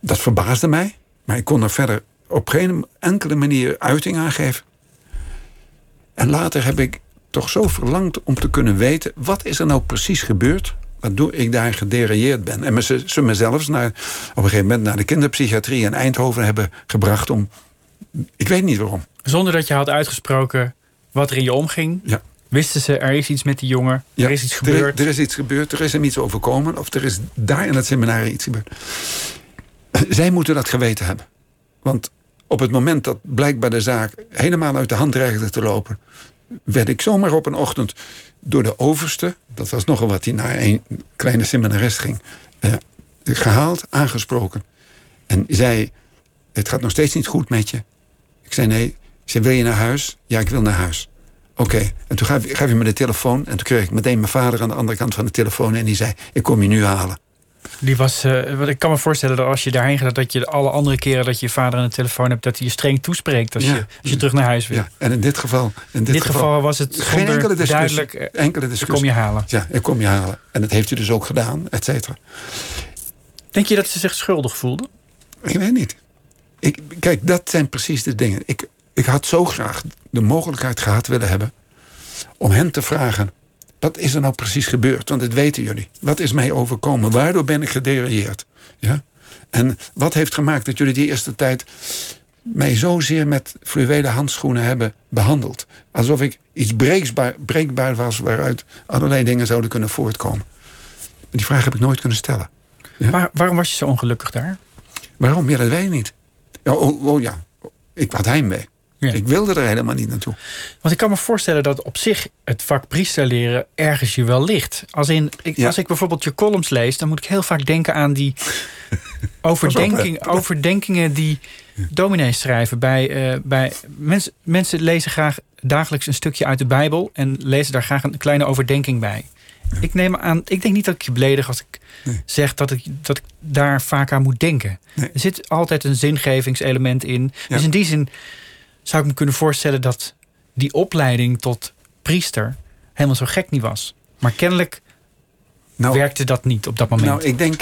dat verbaasde mij. Maar ik kon er verder op geen enkele manier uiting aan geven. En later heb ik toch zo verlangd om te kunnen weten... wat is er nou precies gebeurd... waardoor ik daar gederailleerd ben. En ze, ze me zelfs naar, op een gegeven moment... naar de kinderpsychiatrie in Eindhoven hebben gebracht om... Ik weet niet waarom. Zonder dat je had uitgesproken wat er in je omging. Ja. Wisten ze, er is iets met die jongen. Ja, er is iets Er, gebeurd. er is iets gebeurd, er is hem iets overkomen... of er is daar in het seminarie iets gebeurd. Zij moeten dat geweten hebben. Want op het moment dat blijkbaar de zaak... helemaal uit de hand dreigde te lopen... werd ik zomaar op een ochtend door de overste... dat was nogal wat hij naar een kleine seminarist ging... eh, gehaald, aangesproken. En zei, het gaat nog steeds niet goed met je. Ik zei, nee. Zei, wil je naar huis? Ja, ik wil naar huis. Oké. En toen gaf, gaf hij me de telefoon. En toen kreeg ik meteen mijn vader aan de andere kant van de telefoon. En die zei, ik kom je nu halen. Die was, eh, ik kan me voorstellen dat als je daarheen gaat, dat je alle andere keren dat je je vader aan de telefoon hebt, dat hij je streng toespreekt als, Ja. je, als je terug naar huis wil. Ja, en in dit geval... In dit, dit geval was het geen enkele discussie. duidelijk, eh, enkele ik discussie. kom je halen. Ja, ik kom je halen. En dat heeft hij dus ook gedaan, et cetera. Denk je dat ze zich schuldig voelde? Ik weet niet. Ik, kijk, dat zijn precies de dingen. Ik, ik had zo graag de mogelijkheid gehad willen hebben... om hen te vragen... wat is er nou precies gebeurd? Want dat weten jullie. Wat is mij overkomen? Waardoor ben ik gederailleerd? Ja? En wat heeft gemaakt dat jullie die eerste tijd... mij zozeer met fluwelen handschoenen hebben behandeld? Alsof ik iets breekbaar, breekbaar was... waaruit allerlei dingen zouden kunnen voortkomen. Maar die vraag heb ik nooit kunnen stellen. Ja. Waar, waarom was je zo ongelukkig daar? Waarom? Ja, dat weet ik niet. Ja, oh, oh ja, ik had heimwee. Ja. Ik wilde er helemaal niet naartoe. Want ik kan me voorstellen dat op zich het vak priester leren ergens je wel ligt. Als, in, ik, Ja. als ik bijvoorbeeld je columns lees, dan moet ik heel vaak denken aan die overdenking, overdenkingen die dominees schrijven. Bij, eh, bij mensen, mensen lezen graag dagelijks een stukje uit de Bijbel en lezen daar graag een kleine overdenking bij. Ik neem aan, ik denk niet dat ik je beledig als ik Nee. zeg dat ik, dat ik daar vaak aan moet denken. Nee. Er zit altijd een zingevingselement in. Dus in die zin zou ik me kunnen voorstellen dat die opleiding tot priester helemaal zo gek niet was. Maar kennelijk Nou, werkte dat niet op dat moment. nou, ik denk,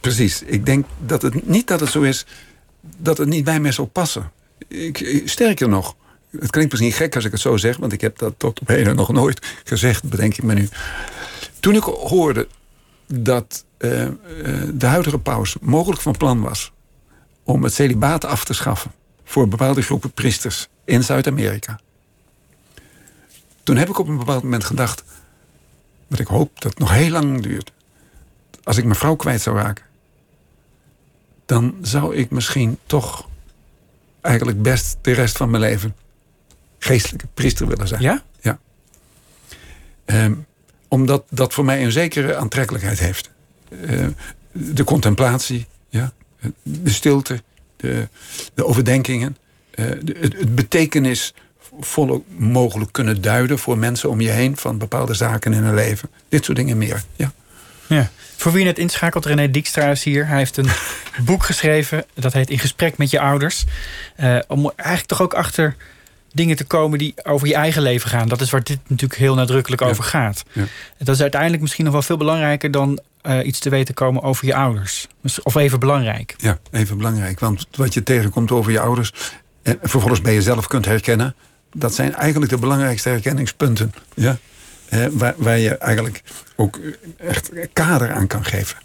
precies. Ik denk dat het niet dat het zo is dat het niet bij mij zou passen. Ik, ik- sterker nog, het klinkt misschien gek als ik het zo zeg, want ik heb dat tot op heden nog nooit gezegd, bedenk ik me nu. toen ik hoorde dat uh, uh, de huidige paus mogelijk van plan was om het celibaat af te schaffen voor bepaalde groepen priesters in Zuid-Amerika. Toen heb ik op een bepaald moment gedacht, wat ik hoop dat het nog heel lang duurt. Als ik mijn vrouw kwijt zou raken, dan zou ik misschien toch eigenlijk best de rest van mijn leven geestelijke priester willen zijn. Ja? Ja. Um, omdat dat voor mij een zekere aantrekkelijkheid heeft. Uh, de contemplatie, ja? de stilte, de, de overdenkingen. De, het, het betekenis volle mogelijk kunnen duiden voor mensen om je heen van bepaalde zaken in hun leven. Dit soort dingen meer. Ja. Ja. Voor wie net inschakelt, René Dijkstra is hier. Hij heeft een boek geschreven, dat heet In gesprek met je ouders. Uh, om eigenlijk toch ook achter dingen te komen die over je eigen leven gaan. Dat is waar dit natuurlijk heel nadrukkelijk over gaat. Ja. Dat is uiteindelijk misschien nog wel veel belangrijker dan uh, iets te weten komen over je ouders. Of even belangrijk. Ja, even belangrijk. Want wat je tegenkomt over je ouders... en vervolgens bij jezelf kunt herkennen... dat zijn eigenlijk de belangrijkste herkenningspunten. Ja? Eh, waar, waar je eigenlijk ook echt kader aan kan geven.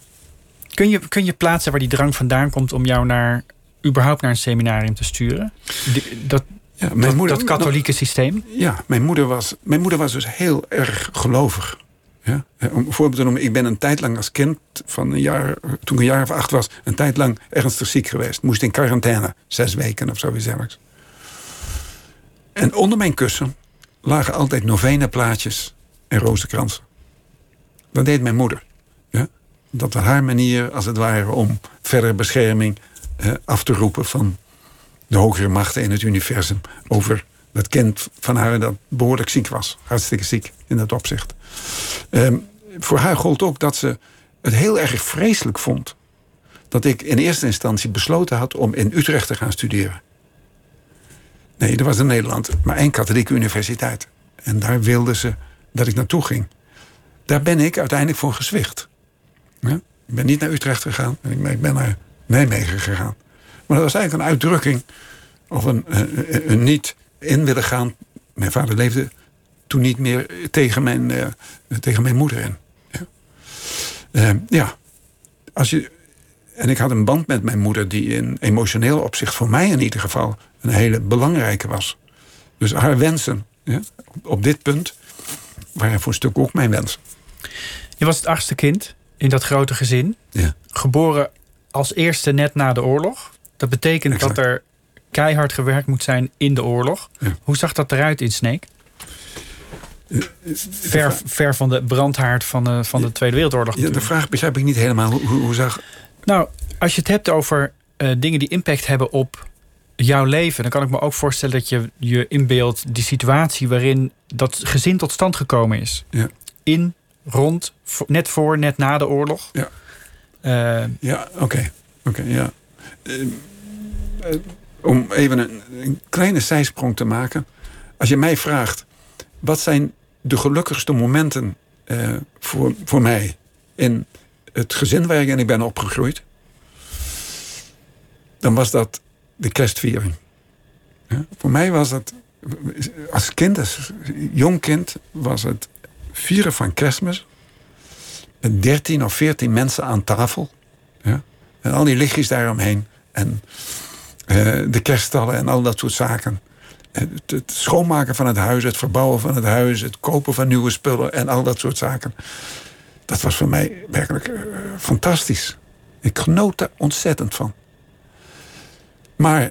Kun je, kun je plaatsen waar die drang vandaan komt... om jou naar überhaupt naar een seminarium te sturen? dat, ja, mijn dat, moeder, dat katholieke systeem? Ja, mijn moeder, was, mijn moeder was dus heel erg gelovig. Ja? Om een voorbeeld te noemen, ik ben een tijd lang als kind, van een jaar, toen ik een jaar of acht was, een tijd lang ernstig ziek geweest. Moest in quarantaine, zes weken of zoiets. En onder mijn kussen lagen altijd novena-plaatjes en rozenkransen. Dat deed mijn moeder. Ja? Dat was haar manier, als het ware, om verdere bescherming eh, af te roepen van de hogere machten in het universum over dat kind van haar dat behoorlijk ziek was. Hartstikke ziek in dat opzicht. Um, voor haar gold ook dat ze het heel erg vreselijk vond dat ik in eerste instantie besloten had om in Utrecht te gaan studeren. Nee, er was in Nederland maar één katholieke universiteit. En daar wilden ze dat ik naartoe ging. Daar ben ik uiteindelijk voor gezwicht. Ja? Ik ben niet naar Utrecht gegaan, ik ben naar Nijmegen gegaan. Maar dat was eigenlijk een uitdrukking of een, een, een niet in willen gaan. Mijn vader leefde toen niet meer tegen mijn, uh, tegen mijn moeder in. Ja. Uh, ja, als je. En ik had een band met mijn moeder die in emotioneel opzicht voor mij in ieder geval een hele belangrijke was. Dus haar wensen ja, op dit punt waren voor een stuk ook mijn wensen. Je was het achtste kind in dat grote gezin. Ja. Geboren als eerste net na de oorlog. Dat betekent dat er keihard gewerkt moet zijn in de oorlog. Hoe zag dat eruit in Sneek? Ver, ver van de brandhaard van de, van de Tweede Wereldoorlog. Ja, de vraag begrijp ik niet helemaal. Hoe, hoe, zag... Nou, als je het hebt over uh, dingen die impact hebben op jouw leven... dan kan ik me ook voorstellen dat je je inbeeldt... die situatie waarin dat gezin tot stand gekomen is. Ja. In, rond, net voor, net na de oorlog. Ja, uh, ja oké. oké ja. Uh, om even een, een, kleine zijsprong te maken. Als je mij vraagt, wat zijn de gelukkigste momenten uh, voor, voor mij in het gezin waar ik ben opgegroeid, dan was dat de kerstviering. Ja, voor mij was het, als kind, als jong kind, was het vieren van kerstmis. Met dertien of veertien mensen aan tafel. Ja, en al die lichtjes daaromheen. En uh, de kerststallen en al dat soort zaken. Het, schoonmaken van het huis, het verbouwen van het huis, het kopen van nieuwe spullen en al dat soort zaken. Dat was voor mij werkelijk uh, fantastisch. Ik genoot er ontzettend van. Maar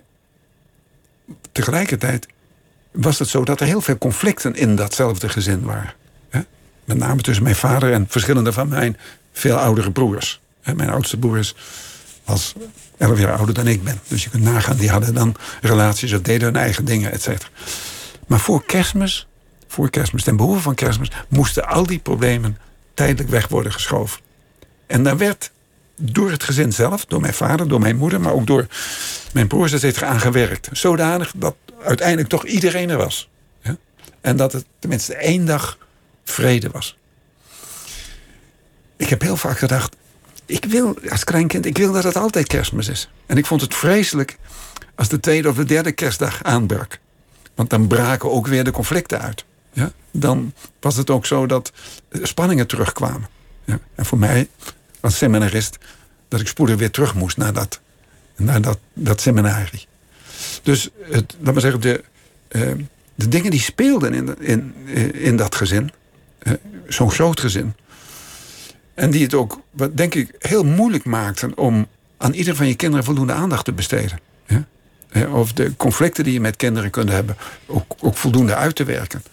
tegelijkertijd was het zo dat er heel veel conflicten in datzelfde gezin waren. Met name tussen mijn vader en verschillende van mijn veel oudere broers. Mijn oudste broer is was elf jaar ouder dan ik ben. Dus je kunt nagaan, die hadden dan relaties of deden hun eigen dingen, et. Maar voor kerstmis, voor kerstmis, ten behoeve van kerstmis, moesten al die problemen tijdelijk weg worden geschoven. En daar werd door het gezin zelf, door mijn vader, door mijn moeder, maar ook door mijn broers, et cetera, aan gewerkt. Zodanig dat uiteindelijk toch iedereen er was. Ja? En dat het tenminste één dag vrede was. Ik heb heel vaak gedacht, ik wil als kleinkind, ik wil dat het altijd kerstmis is. En ik vond het vreselijk als de tweede of de derde kerstdag aanbrak. Want dan braken ook weer de conflicten uit. Ja? dan was het ook zo dat spanningen terugkwamen. Ja. En voor mij, als seminarist, dat ik spoedig weer terug moest naar dat, naar dat, dat seminarie. Dus het, laat maar zeggen, de, uh, de dingen die speelden in, in, in dat gezin, uh, zo'n groot gezin, en die het ook, denk ik, heel moeilijk maakten om aan ieder van je kinderen voldoende aandacht te besteden. Of de conflicten die je met kinderen kunt hebben, ook, ook voldoende uit te werken.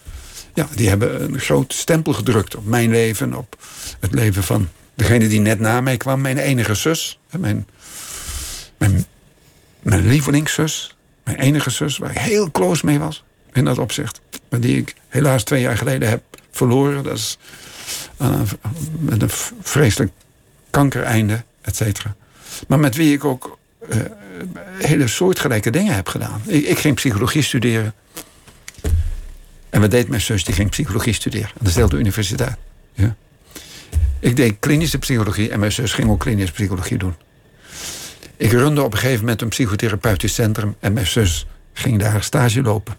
Ja, die hebben een groot stempel gedrukt op mijn leven, op het leven van degene die net na mij kwam, mijn enige zus. Mijn, mijn, mijn lievelingszus, mijn enige zus, waar ik heel close mee was in dat opzicht. Maar die ik helaas twee jaar geleden heb verloren. Dat is met een vreselijk kankereinde, et cetera. Maar met wie ik ook uh, hele soortgelijke dingen heb gedaan. Ik, ging psychologie studeren. En wat deed mijn zus? Die ging psychologie studeren aan dezelfde universiteit. Ja. Ik deed klinische psychologie en mijn zus ging ook klinische psychologie doen. Ik runde op een gegeven moment een psychotherapeutisch centrum en mijn zus ging daar stage lopen.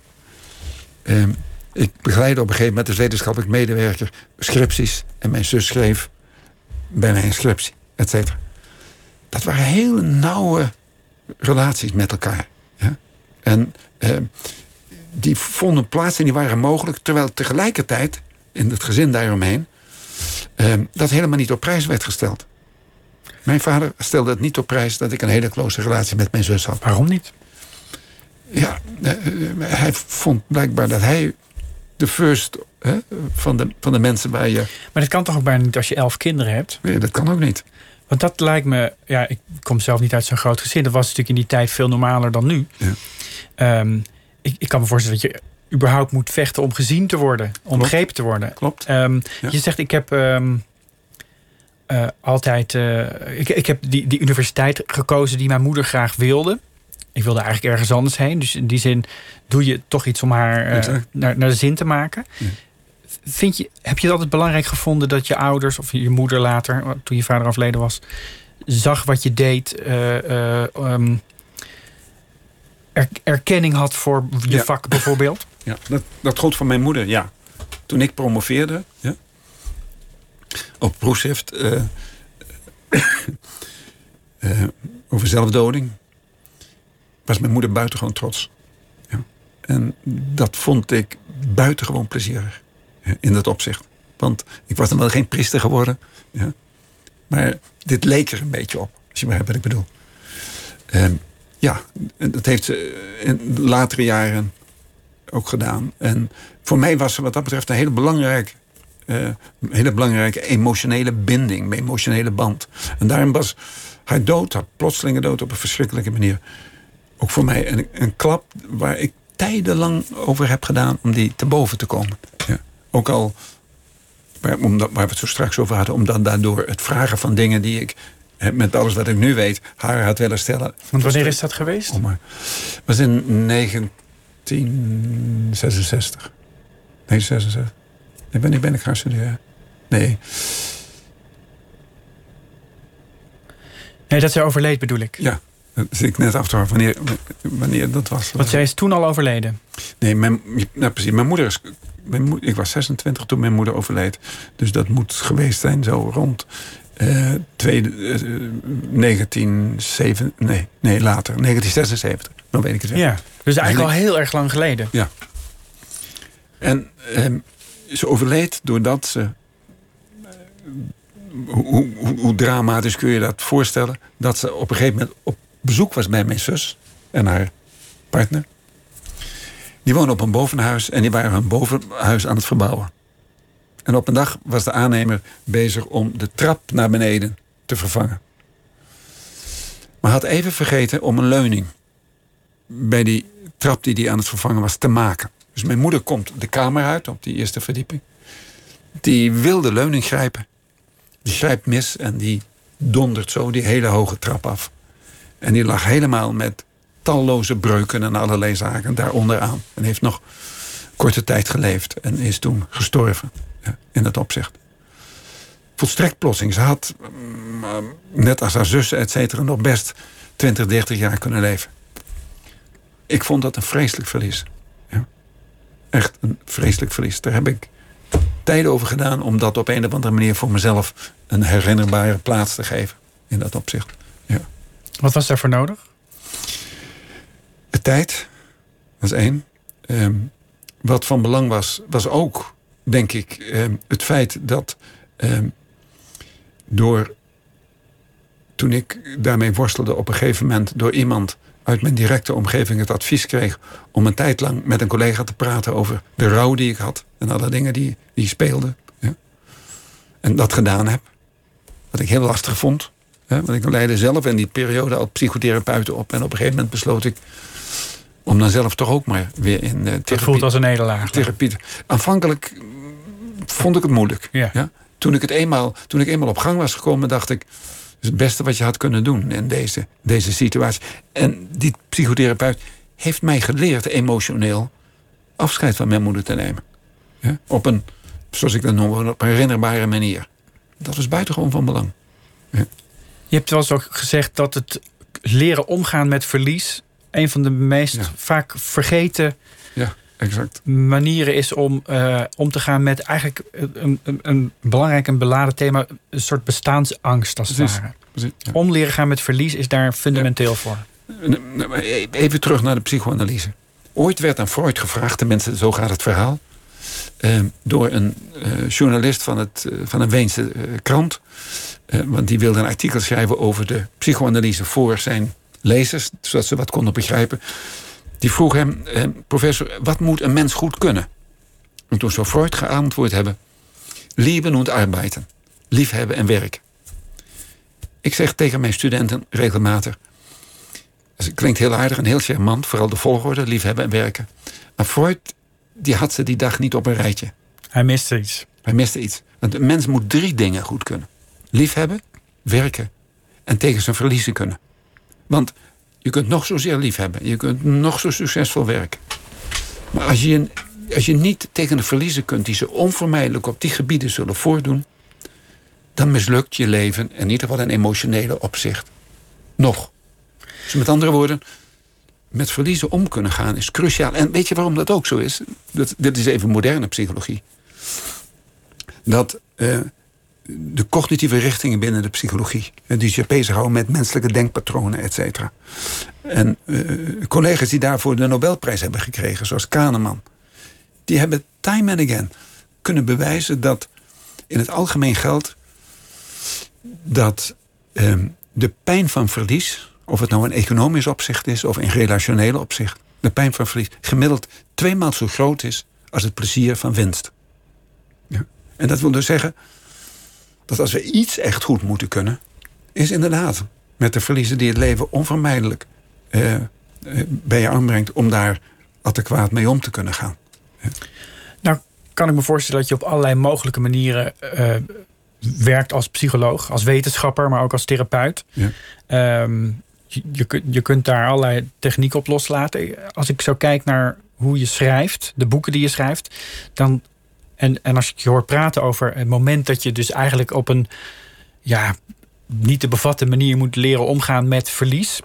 Um, ik begeleidde op een gegeven moment als wetenschappelijk medewerker scripties. En mijn zus schreef bij mij een scriptie, et cetera. Dat waren hele nauwe relaties met elkaar. Ja? En eh, die vonden plaats en die waren mogelijk... terwijl tegelijkertijd, in het gezin daaromheen... Eh, dat helemaal niet op prijs werd gesteld. Mijn vader stelde het niet op prijs... dat ik een hele close relatie met mijn zus had. Waarom niet? Ja, eh, hij vond blijkbaar dat hij de first hè, van, de, van de mensen waar je. Maar dat kan toch ook bijna niet als je elf kinderen hebt? Nee, dat kan ook niet. Want dat lijkt me, ja, ik kom zelf niet uit zo'n groot gezin. Dat was natuurlijk in die tijd veel normaler dan nu. Ja. Um, ik, ik kan me voorstellen dat je überhaupt moet vechten om gezien te worden, om begrepen te worden. Klopt. Um, ja. Je zegt, ik heb um, uh, altijd, uh, ik, ik heb die, die universiteit gekozen die mijn moeder graag wilde ik wilde eigenlijk ergens anders heen. Dus in die zin doe je toch iets om haar uh, naar, naar de zin te maken. Ja. Vind je, heb je het altijd belangrijk gevonden dat je ouders of je moeder later, toen je vader afleden was, zag wat je deed, uh, uh, um, er, erkenning had voor je ja. vak bijvoorbeeld? Ja, dat, dat gold voor mijn moeder, ja. Toen ik promoveerde ja, op proefschrift over zelfdoding was mijn moeder buitengewoon trots. Ja. En dat vond ik buitengewoon plezierig. in dat opzicht. Want ik was dan wel geen priester geworden. Ja. Maar dit leek er een beetje op. Als je begrijpt wat ik bedoel. En ja, dat heeft ze in latere jaren ook gedaan. En voor mij was ze wat dat betreft een hele belangrijke, uh, hele belangrijke emotionele binding, emotionele band. En daarom was haar dood, haar plotselinge dood op een verschrikkelijke manier, ook voor mij een, een klap waar ik tijdenlang over heb gedaan om die te boven te komen. Ja. Ook al, waar, omdat, waar we het zo straks over hadden, omdat daardoor het vragen van dingen die ik met alles wat ik nu weet, haar had willen stellen. Want wanneer is dat geweest? Oh, maar, was in 1966. Nee, 66. Nee, wanneer ben ik gaan studeren? Nee. Nee, dat ze overleed bedoel ik. Ja, dat zit ik net af te horen wanneer, wanneer dat was. Want zij is toen al overleden? Nee, mijn, nou precies. Mijn moeder is. Mijn ik was 26 toen mijn moeder overleed. Dus dat moet geweest zijn zo rond uh, twee, uh, 1907. Nee, nee, later. 1976. Dan weet ik het weer. Ja, dus eigenlijk al heel erg lang geleden. Ja. En uh, ze overleed doordat ze. Hoe, hoe, hoe, dramatisch kun je dat voorstellen? Dat ze op een gegeven moment op bezoek was bij mijn zus en haar partner. Die woonden op een bovenhuis en die waren hun bovenhuis aan het verbouwen. En op een dag was de aannemer bezig om de trap naar beneden te vervangen. Maar had even vergeten om een leuning bij die trap die hij aan het vervangen was te maken. Dus mijn moeder komt de kamer uit op die eerste verdieping. Die wil de leuning grijpen. Die grijpt mis en die dondert zo die hele hoge trap af. En die lag helemaal met talloze breuken en allerlei zaken daaronder aan. En heeft nog korte tijd geleefd en is toen gestorven ja, in dat opzicht. Volstrekt plotsing. Ze had, mm, net als haar zussen, et cetera, nog best 20, 30 jaar kunnen leven. Ik vond dat een vreselijk verlies. Ja. echt een vreselijk verlies. Daar heb ik tijd over gedaan om dat op een of andere manier voor mezelf een herinnerbare plaats te geven. In dat opzicht. Wat was daarvoor nodig? De tijd was één. Ehm, wat van belang was, was ook, denk ik, ehm, het feit dat ehm, door. Toen ik daarmee worstelde op een gegeven moment door iemand uit mijn directe omgeving het advies kreeg om een tijd lang met een collega te praten over de rouw die ik had en alle dingen die, die speelden. Ja. En dat gedaan heb. Wat ik heel lastig vond. Hè, want ik leidde zelf in die periode al psychotherapeuten op. En op een gegeven moment besloot ik om dan zelf toch ook maar weer in uh, therapie... Het voelt als een nederlaag. Therapie. Aanvankelijk vond ik het moeilijk. Ja. Toen, ik het eenmaal, toen ik eenmaal op gang was gekomen, dacht ik is het beste wat je had kunnen doen in deze, deze situatie. En die psychotherapeut heeft mij geleerd emotioneel afscheid van mijn moeder te nemen. Ja? Op een, zoals ik dat noem, op een herinnerbare manier. Dat was buitengewoon van belang. Ja. Je hebt wel eens ook gezegd dat het leren omgaan met verlies... een van de meest vaak vergeten ja, exact. manieren is om uh, om te gaan met eigenlijk een, een, een, belangrijk en beladen thema, een soort bestaansangst als het ware. Ja. Om leren gaan met verlies is daar fundamenteel voor. Even terug naar de psychoanalyse. Ooit werd aan Freud gevraagd, de mensen, zo gaat het verhaal, uh, door een uh, journalist van, het, van een Weense krant. want die wilde een artikel schrijven over de psychoanalyse voor zijn lezers, zodat ze wat konden begrijpen. Die vroeg hem, eh, professor, wat moet een mens goed kunnen? En toen zou Freud geantwoord hebben: Lieben und arbeiten. Liefhebben en werken. Ik zeg tegen mijn studenten regelmatig. Het klinkt heel aardig en heel charmant, vooral de volgorde, liefhebben en werken. Maar Freud, die had ze die dag niet op een rijtje. Hij miste iets. Hij miste iets. Want een mens moet drie dingen goed kunnen: liefhebben, werken en tegen zijn verliezen kunnen. Want je kunt nog zozeer lief hebben. Je kunt nog zo succesvol werken. Maar als je, als je niet tegen de verliezen kunt die ze onvermijdelijk op die gebieden zullen voordoen, dan mislukt je leven in ieder geval in emotionele opzicht. Nog. Dus met andere woorden, met verliezen om kunnen gaan is cruciaal. En weet je waarom dat ook zo is? Dat, dit is even moderne psychologie. Dat uh, de cognitieve richtingen binnen de psychologie. Die zich bezighouden met menselijke denkpatronen, et cetera. En uh, collega's die daarvoor de Nobelprijs hebben gekregen, zoals Kahneman... die hebben time and again kunnen bewijzen dat in het algemeen geldt... dat uh, de pijn van verlies, of het nou in economisch opzicht is... of in relationeel opzicht, de pijn van verlies... gemiddeld tweemaal zo groot is als het plezier van winst. Ja. En dat wil dus zeggen dat als we iets echt goed moeten kunnen, is inderdaad met de verliezen die het leven onvermijdelijk eh, eh, bij je aanbrengt, om daar adequaat mee om te kunnen gaan. Ja. Nou, kan ik me voorstellen dat je op allerlei mogelijke manieren uh, werkt als psycholoog, als wetenschapper, maar ook als therapeut. Ja. Um, je, je, kunt daar allerlei technieken op loslaten. Als ik zo kijk naar hoe je schrijft, de boeken die je schrijft, dan en, en als ik je hoor praten over het moment dat je dus eigenlijk op een ja, niet te bevatten manier moet leren omgaan met verlies,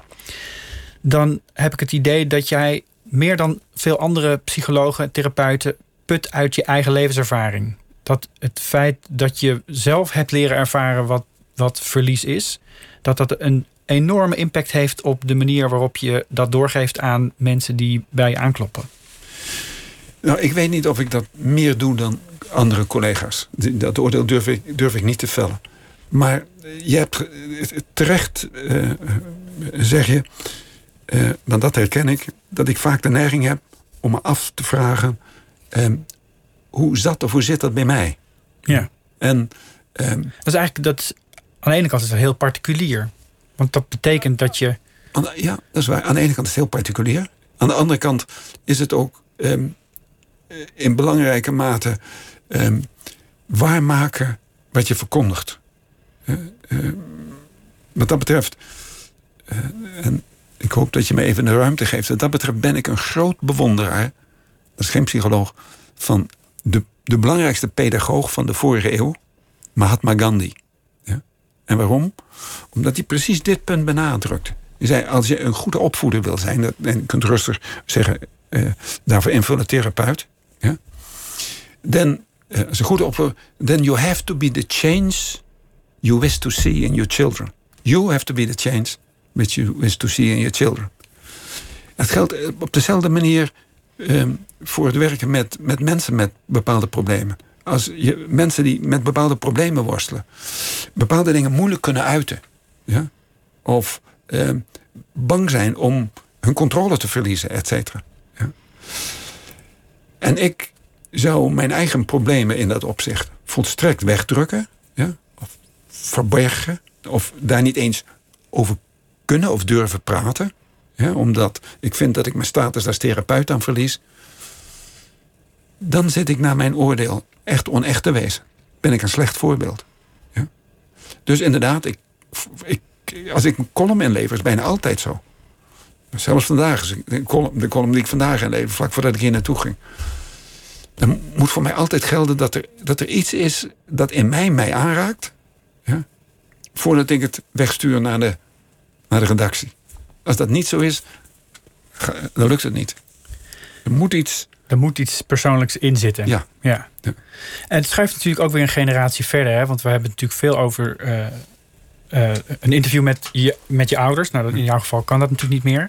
dan heb ik het idee dat jij meer dan veel andere psychologen, therapeuten put uit je eigen levenservaring. Dat het feit dat je zelf hebt leren ervaren wat, wat verlies is, dat dat een enorme impact heeft op de manier waarop je dat doorgeeft aan mensen die bij je aankloppen. Nou, ik weet niet of ik dat meer doe dan andere collega's. Dat oordeel durf ik, durf ik niet te vellen. Maar je hebt terecht, uh, zeg je, uh, want dat herken ik, dat ik vaak de neiging heb om me af te vragen: uh, hoe zat of hoe zit dat bij mij? Ja. En, dat is eigenlijk dat, aan de ene kant is het heel particulier. Want dat betekent dat je. ja, dat is waar. Aan de ene kant is het heel particulier. Aan de andere kant is het ook um, in belangrijke mate um, waarmaken wat je verkondigt. Uh, uh, wat dat betreft, uh, en ik hoop dat je me even de ruimte geeft. Wat dat betreft ben ik een groot bewonderaar, dat is geen psycholoog, van de, de belangrijkste pedagoog van de vorige eeuw, Mahatma Gandhi. En waarom? Omdat hij precies dit punt benadrukt. Hij zei, als je een goede opvoeder wil zijn, en je kunt rustig zeggen, daarvoor invullen therapeut. Ja? then, uh, is een goede oplossing. Then you have to be the change you wish to see in your children. You have to be the change which you wish to see in your children. Het geldt eh, op dezelfde manier um, voor het werken met, met mensen met bepaalde problemen. Als je mensen die met bepaalde problemen worstelen, bepaalde dingen moeilijk kunnen uiten. Ja? Of um, bang zijn om hun controle te verliezen, et cetera. Ja? En ik zou mijn eigen problemen in dat opzicht volstrekt wegdrukken, ja? of verbergen, of daar niet eens over kunnen of durven praten. Ja? Omdat ik vind dat ik mijn status als therapeut aan verlies. Dan zit ik naar mijn oordeel echt onecht te wezen. Ben ik een slecht voorbeeld. Ja? Dus inderdaad, ik, ik, als ik een column inlever, is bijna altijd zo. Zelfs vandaag, de column, de column die ik vandaag inlever, vlak voordat ik hier naartoe ging. Dan moet voor mij altijd gelden dat er, dat er iets is dat in mij mij aanraakt. Ja, voordat ik het wegstuur naar de, naar de redactie. Als dat niet zo is, dan lukt het niet. Er moet iets. Er moet iets persoonlijks in zitten. Ja. ja. En het schuift natuurlijk ook weer een generatie verder. Hè? Want we hebben natuurlijk veel over uh, uh, een interview met je, met je ouders. Nou, in jouw geval kan dat natuurlijk niet meer.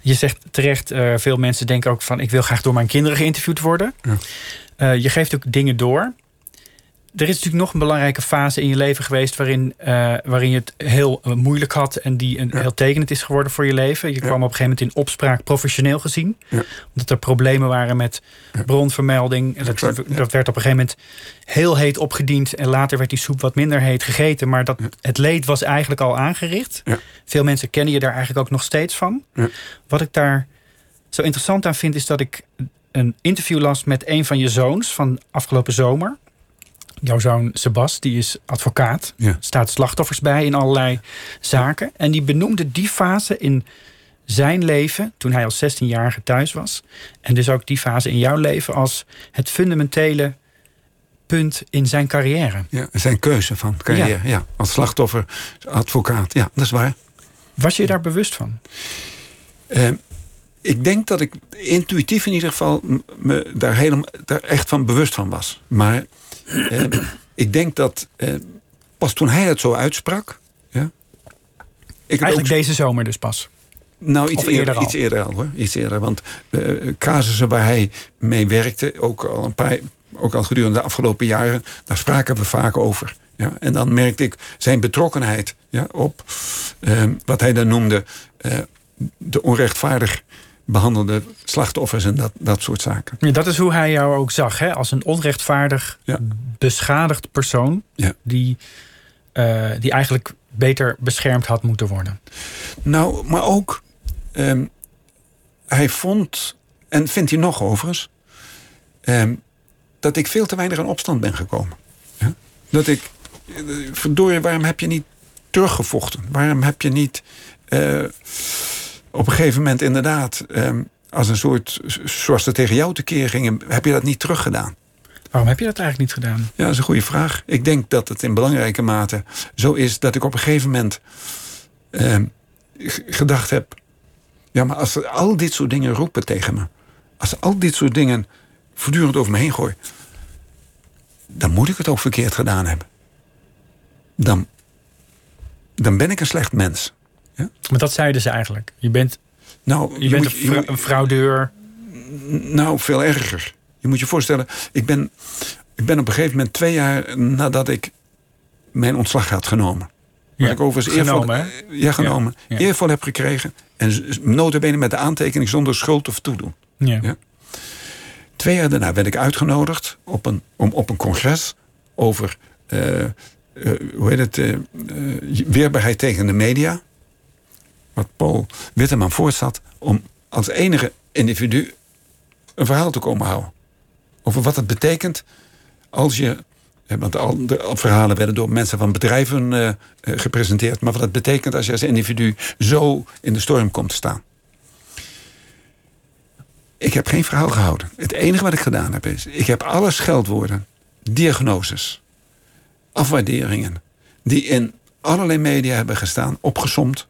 Je zegt terecht, uh, veel mensen denken ook van... ik wil graag door mijn kinderen geïnterviewd worden. Ja. je geeft ook dingen door er is natuurlijk nog een belangrijke fase in je leven geweest waarin, uh, waarin je het heel uh, moeilijk had en die een, heel tekenend is geworden voor je leven. Je ja. kwam op een gegeven moment in opspraak professioneel gezien. Ja. Omdat er problemen waren met bronvermelding. Dat, dat, werd op een gegeven moment heel heet opgediend en later werd die soep wat minder heet gegeten. Maar dat, het leed was eigenlijk al aangericht. Veel mensen kennen je daar eigenlijk ook nog steeds van. Wat ik daar zo interessant aan vind is dat ik een interview las met een van je zoons van afgelopen zomer jouw zoon Sebas, die is advocaat. Ja. Staat slachtoffers bij in allerlei zaken. En die benoemde die fase in zijn leven, toen hij als 16-jarige thuis was. En dus ook die fase in jouw leven als het fundamentele punt in zijn carrière. Ja, zijn keuze van carrière. Ja. als slachtoffer, advocaat. Ja, dat is waar. Was je daar bewust van? Uh, ik denk dat ik intuïtief in ieder geval me daar, helemaal, daar echt van bewust van was. Maar eh, ik denk dat eh, pas toen hij het zo uitsprak. Ja, ik Eigenlijk deze zomer dus pas. Nou, iets eerder, al. Iets eerder al hoor. Iets eerder. Want uh, casussen waar hij mee werkte, ook al een paar, ook al gedurende de afgelopen jaren, daar spraken we vaak over. Ja, en dan merkte ik zijn betrokkenheid ja, op uh, wat hij dan noemde uh, de onrechtvaardig behandelde slachtoffers en dat, dat soort zaken. Ja, dat is hoe hij jou ook zag, hè? als een onrechtvaardig ja. beschadigd persoon ja. die, uh, die eigenlijk beter beschermd had moeten worden. Nou, maar ook, um, hij vond, en vindt hij nog overigens, um, dat ik veel te weinig in opstand ben gekomen. Ja? Dat ik, verdorie, waarom heb je niet teruggevochten? Waarom heb je niet... Uh, op een gegeven moment inderdaad, ehm, als een soort, zoals ze tegen jou tekeer gingen, heb je dat niet teruggedaan. Waarom heb je dat eigenlijk niet gedaan? Ja, dat is een goede vraag. Ik denk dat het in belangrijke mate zo is dat ik op een gegeven moment ehm, gedacht heb: ja, maar als ze al dit soort dingen roepen tegen me, als ze al dit soort dingen voortdurend over me heen gooien, dan moet ik het ook verkeerd gedaan hebben. Dan, dan ben ik een slecht mens. Ja? Maar dat zeiden ze eigenlijk. Je bent, nou, je, bent een, fraudeur. Nou, veel erger. Je moet je voorstellen, ik ben, ik ben op een gegeven moment twee jaar nadat ik mijn ontslag had genomen. Ja, ik overigens genomen, eervol, ja, genomen. Ja, Eervol heb gekregen. En notabene met de aantekening zonder schuld of toedoen. Ja. ja. Twee jaar daarna werd ik uitgenodigd op een, om, op een congres over uh, uh, hoe heet het, uh, weerbaarheid tegen de media wat Paul Witteman voorstelt... om als enige individu een verhaal te komen houden. Over wat het betekent als je... Want al de verhalen werden door mensen van bedrijven uh, gepresenteerd. Maar wat het betekent als je als individu zo in de storm komt te staan. Ik heb geen verhaal gehouden. Het enige wat ik gedaan heb is... ik heb alle scheldwoorden, diagnoses, afwaarderingen... die in allerlei media hebben gestaan, opgesomd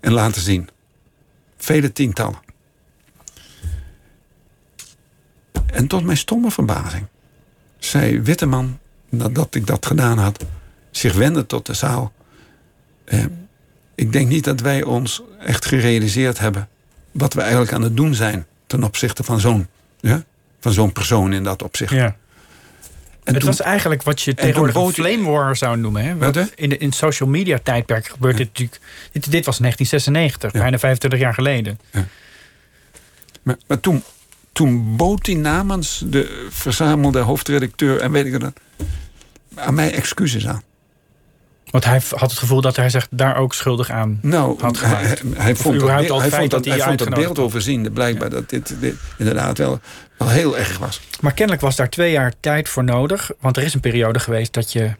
en laten zien. Vele tientallen. En tot mijn stomme verbazing zei Witteman, nadat ik dat gedaan had, zich wende tot de zaal. Eh, ik denk niet dat wij ons echt gerealiseerd hebben wat we eigenlijk aan het doen zijn ten opzichte van zo'n ja, van zo'n persoon in dat opzicht. Ja. En het was eigenlijk wat je tegenwoordig een flame war zou noemen. Hè? Wat, in de in social media tijdperk gebeurt dit natuurlijk. Dit, dit was 1996, bijna 25 jaar geleden. Maar, maar toen, toen bood hij namens de verzamelde hoofdredacteur en weet ik het aan mij excuses aan. Want hij had het gevoel dat hij zich daar ook schuldig aan nou, had gemaakt. Hij, hij vond, dat, hij vond dat, hij vond dat beeld overzien. Blijkbaar dat dit, dit, inderdaad wel, wel heel erg was. Maar kennelijk was daar twee jaar tijd voor nodig. Want er is een periode geweest dat je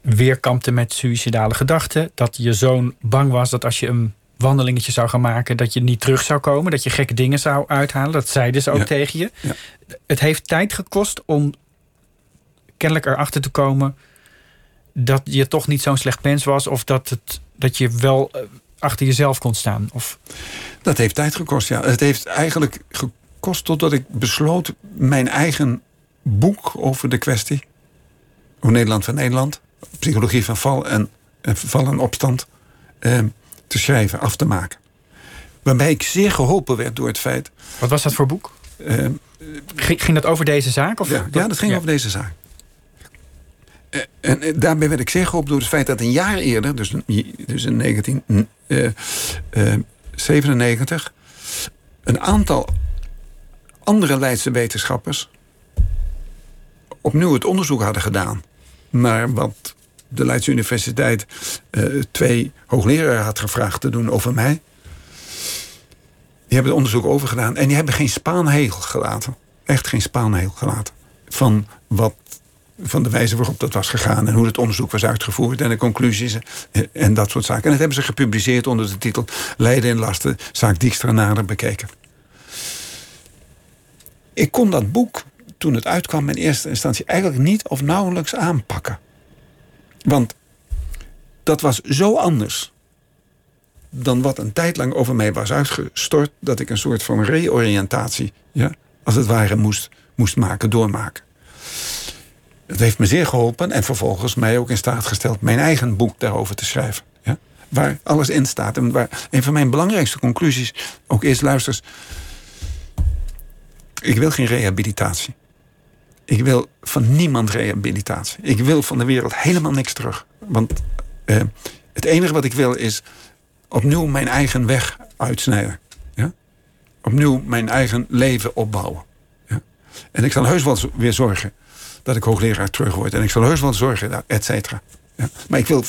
weer kampte met suïcidale gedachten. Dat je zoon bang was dat als je een wandelingetje zou gaan maken... dat je niet terug zou komen, dat je gekke dingen zou uithalen. Dat zeiden ze ook Ja. tegen je. Ja. Het heeft tijd gekost om kennelijk erachter te komen... dat je toch niet zo'n slecht mens was... of dat, het, dat je wel eh, achter jezelf kon staan. Of, Dat heeft tijd gekost, ja. Het heeft eigenlijk gekost totdat ik besloot mijn eigen boek over de kwestie. Over Nederland van Nederland. Psychologie van val en, en val en opstand. Eh, te schrijven, af te maken. Waarbij ik zeer geholpen werd door het feit. wat was dat voor boek? eh, Ging, ging dat over deze zaak? Of ja, ja, dat ging over deze zaak. Eh, En eh, daarbij werd ik zeer geholpen door het feit dat een jaar eerder, dus, dus in 1997, een aantal andere Leidse wetenschappers opnieuw het onderzoek hadden gedaan naar wat de Leidse Universiteit eh, twee hoogleraren had gevraagd te doen over mij. Die hebben het onderzoek overgedaan en die hebben geen spaanheel gelaten. Echt geen spaanheel gelaten. Van, wat, van de wijze waarop dat was gegaan en hoe het onderzoek was uitgevoerd en de conclusies en, en dat soort zaken. En dat hebben ze gepubliceerd onder de titel Leiden en Lasten, zaak Dijkstra nader bekeken. Ik kon dat boek, toen het uitkwam in eerste instantie, eigenlijk niet of nauwelijks aanpakken. Want dat was zo anders dan wat een tijd lang over mij was uitgestort, dat ik een soort van reoriëntatie, ja, als het ware, moest, moest maken, doormaken. Het heeft me zeer geholpen en vervolgens mij ook in staat gesteld mijn eigen boek daarover te schrijven. Ja, waar alles in staat. En waar een van mijn belangrijkste conclusies ook is: luister, ik wil geen rehabilitatie. Ik wil van niemand rehabilitatie. Ik wil van de wereld helemaal niks terug. Want eh, het enige wat ik wil is opnieuw mijn eigen weg uitsnijden. Ja? Opnieuw mijn eigen leven opbouwen. Ja? En ik zal heus wel weer zorgen dat ik hoogleraar terug word. En ik zal heus wel zorgen, dat- et cetera. Ja? Maar ik wil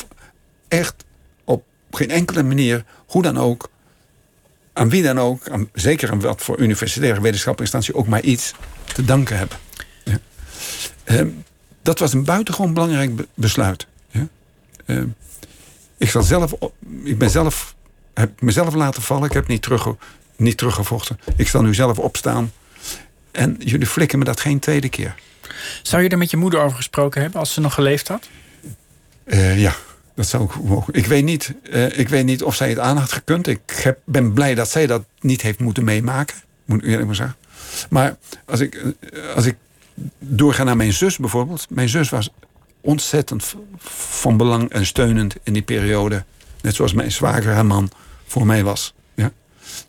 echt op geen enkele manier, hoe dan ook, aan wie dan ook, aan, zeker aan wat voor universitaire wetenschappelijke instantie, ook maar iets te danken hebben. Ja? Ehm, dat was een buitengewoon belangrijk be- besluit. Ja? Ehm, ik, zal zelf, ik ben zelf, heb mezelf laten vallen. Ik heb niet, terug, niet teruggevochten. Ik zal nu zelf opstaan. En jullie flikken me dat geen tweede keer. Zou je er met je moeder over gesproken hebben als ze nog geleefd had? Eh, ja, dat zou ik mogen. Ik weet, niet, eh, ik weet niet of zij het aan had gekund. Ik heb, ben blij dat zij dat niet heeft moeten meemaken. Moet ik eerlijk maar zeggen. Maar als ik, eh, als ik doorga naar mijn zus bijvoorbeeld. Mijn zus was ontzettend van belang en steunend in die periode. Net zoals mijn zwager haar man voor mij was.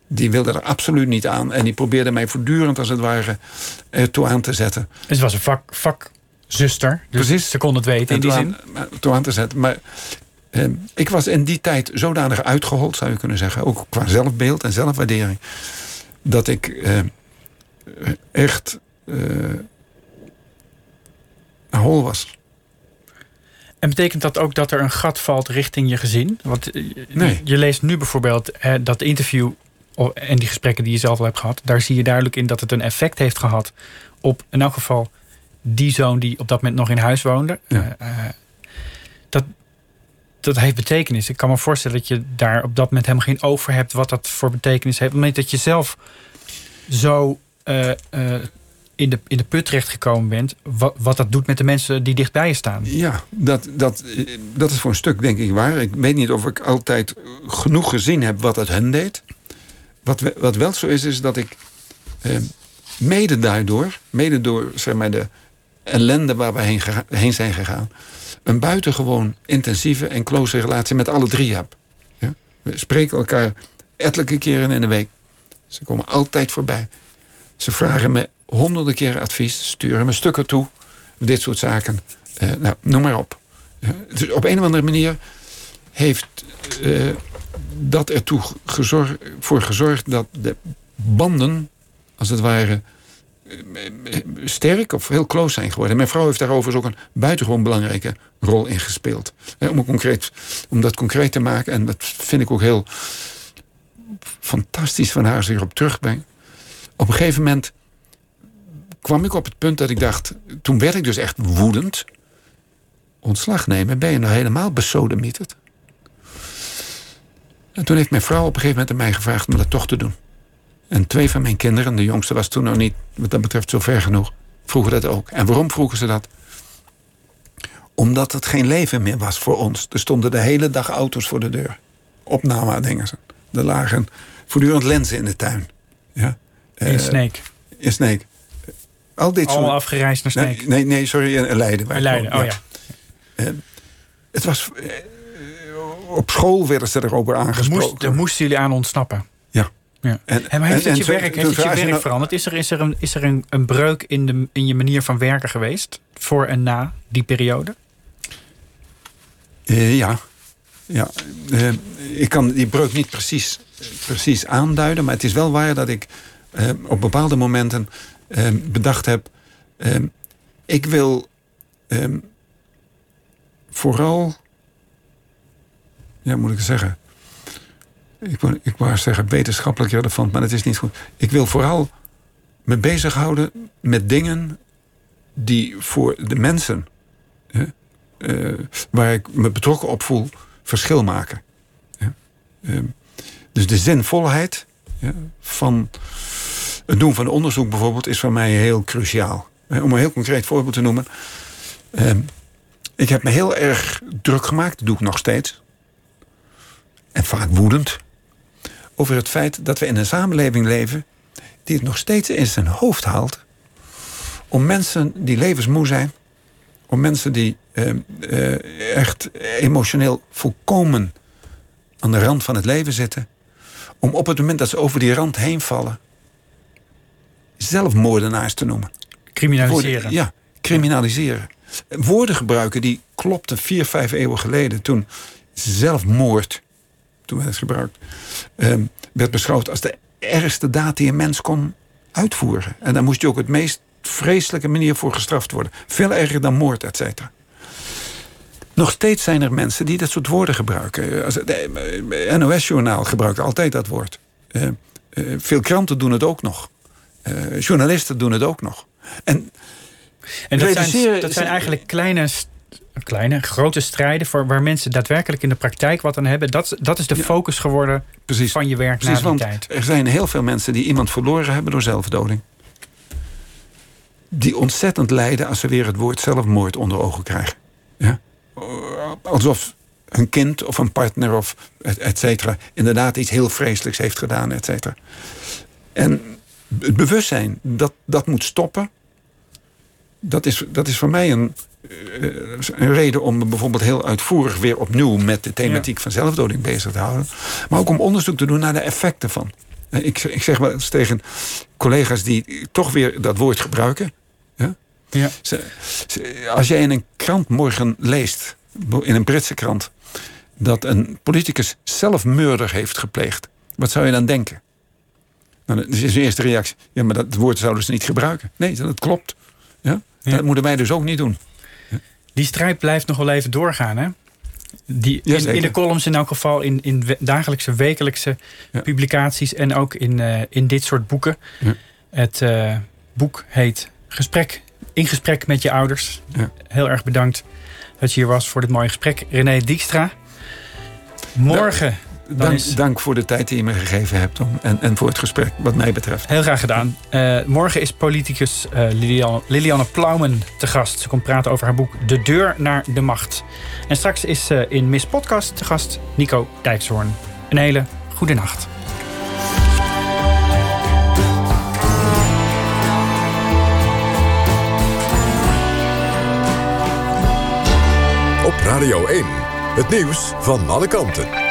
Die wilde er absoluut niet aan. En die probeerde mij voortdurend als het ware ertoe aan te zetten. Dus ze was een vak, vakzuster. Dus Precies. ze kon het weten in die toe zin. aan, maar- toe aan te zetten. Maar eh, ik was in die tijd zodanig uitgehold, zou je kunnen zeggen. Ook qua zelfbeeld en zelfwaardering. Dat ik eh, echt eh, hol was. En betekent dat ook dat er een gat valt richting je gezin? Want eh, Nee. je leest nu bijvoorbeeld eh, dat interview en die gesprekken die je zelf al hebt gehad. Daar zie je duidelijk in dat het een effect heeft gehad op in elk geval die zoon die op dat moment nog in huis woonde. Ja. Eh, eh, dat, dat heeft betekenis. Ik kan me voorstellen dat je daar op dat moment helemaal geen oog voor hebt wat dat voor betekenis heeft. Op het moment dat je zelf zo eh, in, de, in de put terechtgekomen bent, wat, wat dat doet met de mensen die dichtbij je staan. Ja, dat, dat, dat is voor een stuk denk ik waar. Ik weet niet of ik altijd genoeg gezien heb wat het hen deed. Wat, wat wel zo is, is dat ik eh, mede daardoor, mede door zeg maar, de ellende waar we heen, heen zijn gegaan... een buitengewoon intensieve en close relatie met alle drie heb. Ja? We spreken elkaar ettelijke keren in de week. Ze komen altijd voorbij. Ze vragen me honderden keren advies, sturen me stukken toe. Dit soort zaken. Eh, nou, noem maar op. Dus op een of andere manier heeft eh, dat ertoe gezorgd, voor gezorgd dat de banden, als het ware, eh, sterk of heel close zijn geworden. Mijn vrouw heeft daar overigens ook een buitengewoon belangrijke rol in gespeeld. Om, concreet, om dat concreet te maken, en dat vind ik ook heel fantastisch van haar ik erop terugbreng. Op een gegeven moment kwam ik op het punt dat ik dacht... toen werd ik dus echt woedend. Ontslag nemen, ben je nou helemaal besodemieterd? En toen heeft mijn vrouw op een gegeven moment aan mij gevraagd... om dat toch te doen. En twee van mijn kinderen, de jongste was toen nog niet... wat dat betreft zo ver genoeg, vroegen dat ook. En waarom vroegen ze dat? Omdat het geen leven meer was voor ons. Er stonden de hele dag auto's voor de deur. Opname dingen. Er lagen voortdurend lenzen in de tuin. Ja? In Eh, Sneek. in Sneek. Al dit Allemaal soort... afgereisd naar Sneek. Nee, nee, nee, sorry, in Leiden. Leiden, oh ja. Het was... op school werden ze erover Daar, aangesproken. moest, daar moesten jullie aan ontsnappen. Ja. Ja. En- maar heeft en- het je werk, heeft het je werk nou- veranderd? Is er, is er, een, is er een, een breuk in, de, in je manier van werken geweest? Voor en na die periode? Eh, ja. ja. Eh, ik kan die breuk niet precies, precies aanduiden. Maar het is wel waar dat ik eh, op bepaalde momenten bedacht heb... ik wil vooral... Ja, moet ik het zeggen? Ik ik wou zeggen wetenschappelijk relevant, maar dat is niet goed. Ik wil vooral me bezighouden met dingen die voor de mensen... hè, eh, waar ik me betrokken op voel, verschil maken. Ja. Ehm, dus de zinvolheid ja, van het doen van onderzoek bijvoorbeeld is voor mij heel cruciaal. Om een heel concreet voorbeeld te noemen. Ehm, ik heb me heel erg druk gemaakt, dat doe ik nog steeds. En vaak woedend. Over het feit dat we in een samenleving leven die het nog steeds in zijn hoofd haalt. Om mensen die levensmoe zijn, om mensen die eh, eh, echt emotioneel volkomen aan de rand van het leven zitten, om op het moment dat ze over die rand heen vallen, zelfmoordenaars te noemen. Criminaliseren. Woorden- ja, criminaliseren. Woorden gebruiken die klopten vier, vijf eeuwen geleden toen zelfmoord, toen werd het gebruikt, eh, werd beschouwd als de ergste daad die een mens kon uitvoeren. En daar moest je ook het meest vreselijke manier voor gestraft worden. Veel erger dan moord, et cetera. Nog steeds zijn er mensen die dat soort woorden gebruiken. Het eh, NOS-journaal gebruikt altijd dat woord. Eh, eh, veel kranten doen het ook nog. Eh, journalisten doen het ook nog. En En dat zijn, dat zijn eigenlijk kleine, kleine, grote strijden... Voor waar mensen daadwerkelijk in de praktijk wat aan hebben. Dat, dat is de focus geworden precies, van je werk precies na die tijd. er zijn heel veel mensen die iemand verloren hebben door zelfdoding. Die ontzettend lijden als ze weer het woord zelfmoord onder ogen krijgen. Ja? Alsof een kind of een partner of et, et cetera... inderdaad iets heel vreselijks heeft gedaan, et cetera. En het bewustzijn dat dat moet stoppen... dat is, dat is voor mij een, een reden om me bijvoorbeeld heel uitvoerig... weer opnieuw met de thematiek van zelfdoding bezig te houden. Maar ook om onderzoek te doen naar de effecten van. Eh, Ik, ik zeg wel eens tegen collega's die toch weer dat woord gebruiken... Ja? Ja. Als jij in een krant morgen leest, in een Britse krant, dat een politicus zelfmoorder heeft gepleegd, wat zou je dan denken? Nou, dan is de eerste reactie: ja, maar dat woord zouden ze niet gebruiken. Nee, dat klopt. Ja? Ja. Dat moeten wij dus ook niet doen. Die strijd blijft nog wel even doorgaan, hè? Die, in, in de columns in elk geval, in, in dagelijkse, wekelijkse Ja. publicaties... en ook in, eh, in dit soort boeken. Ja. Het eh, boek heet Gesprek, In gesprek met je ouders. Ja. Heel erg bedankt dat je hier was voor dit mooie gesprek. René Dijkstra. Morgen, Dank, is... dank voor de tijd die je me gegeven hebt om, en, en voor het gesprek, wat mij betreft. Heel graag gedaan. Eh, morgen is politicus eh, Lilian, Lilianne Plaumen te gast. Ze komt praten over haar boek De Deur naar de Macht. En straks is eh, in Miss Podcast te gast Nico Dijkshoorn. Een hele goede nacht. Radio 1. Het nieuws van alle kanten.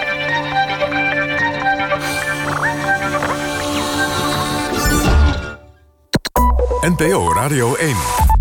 NPO Radio 1.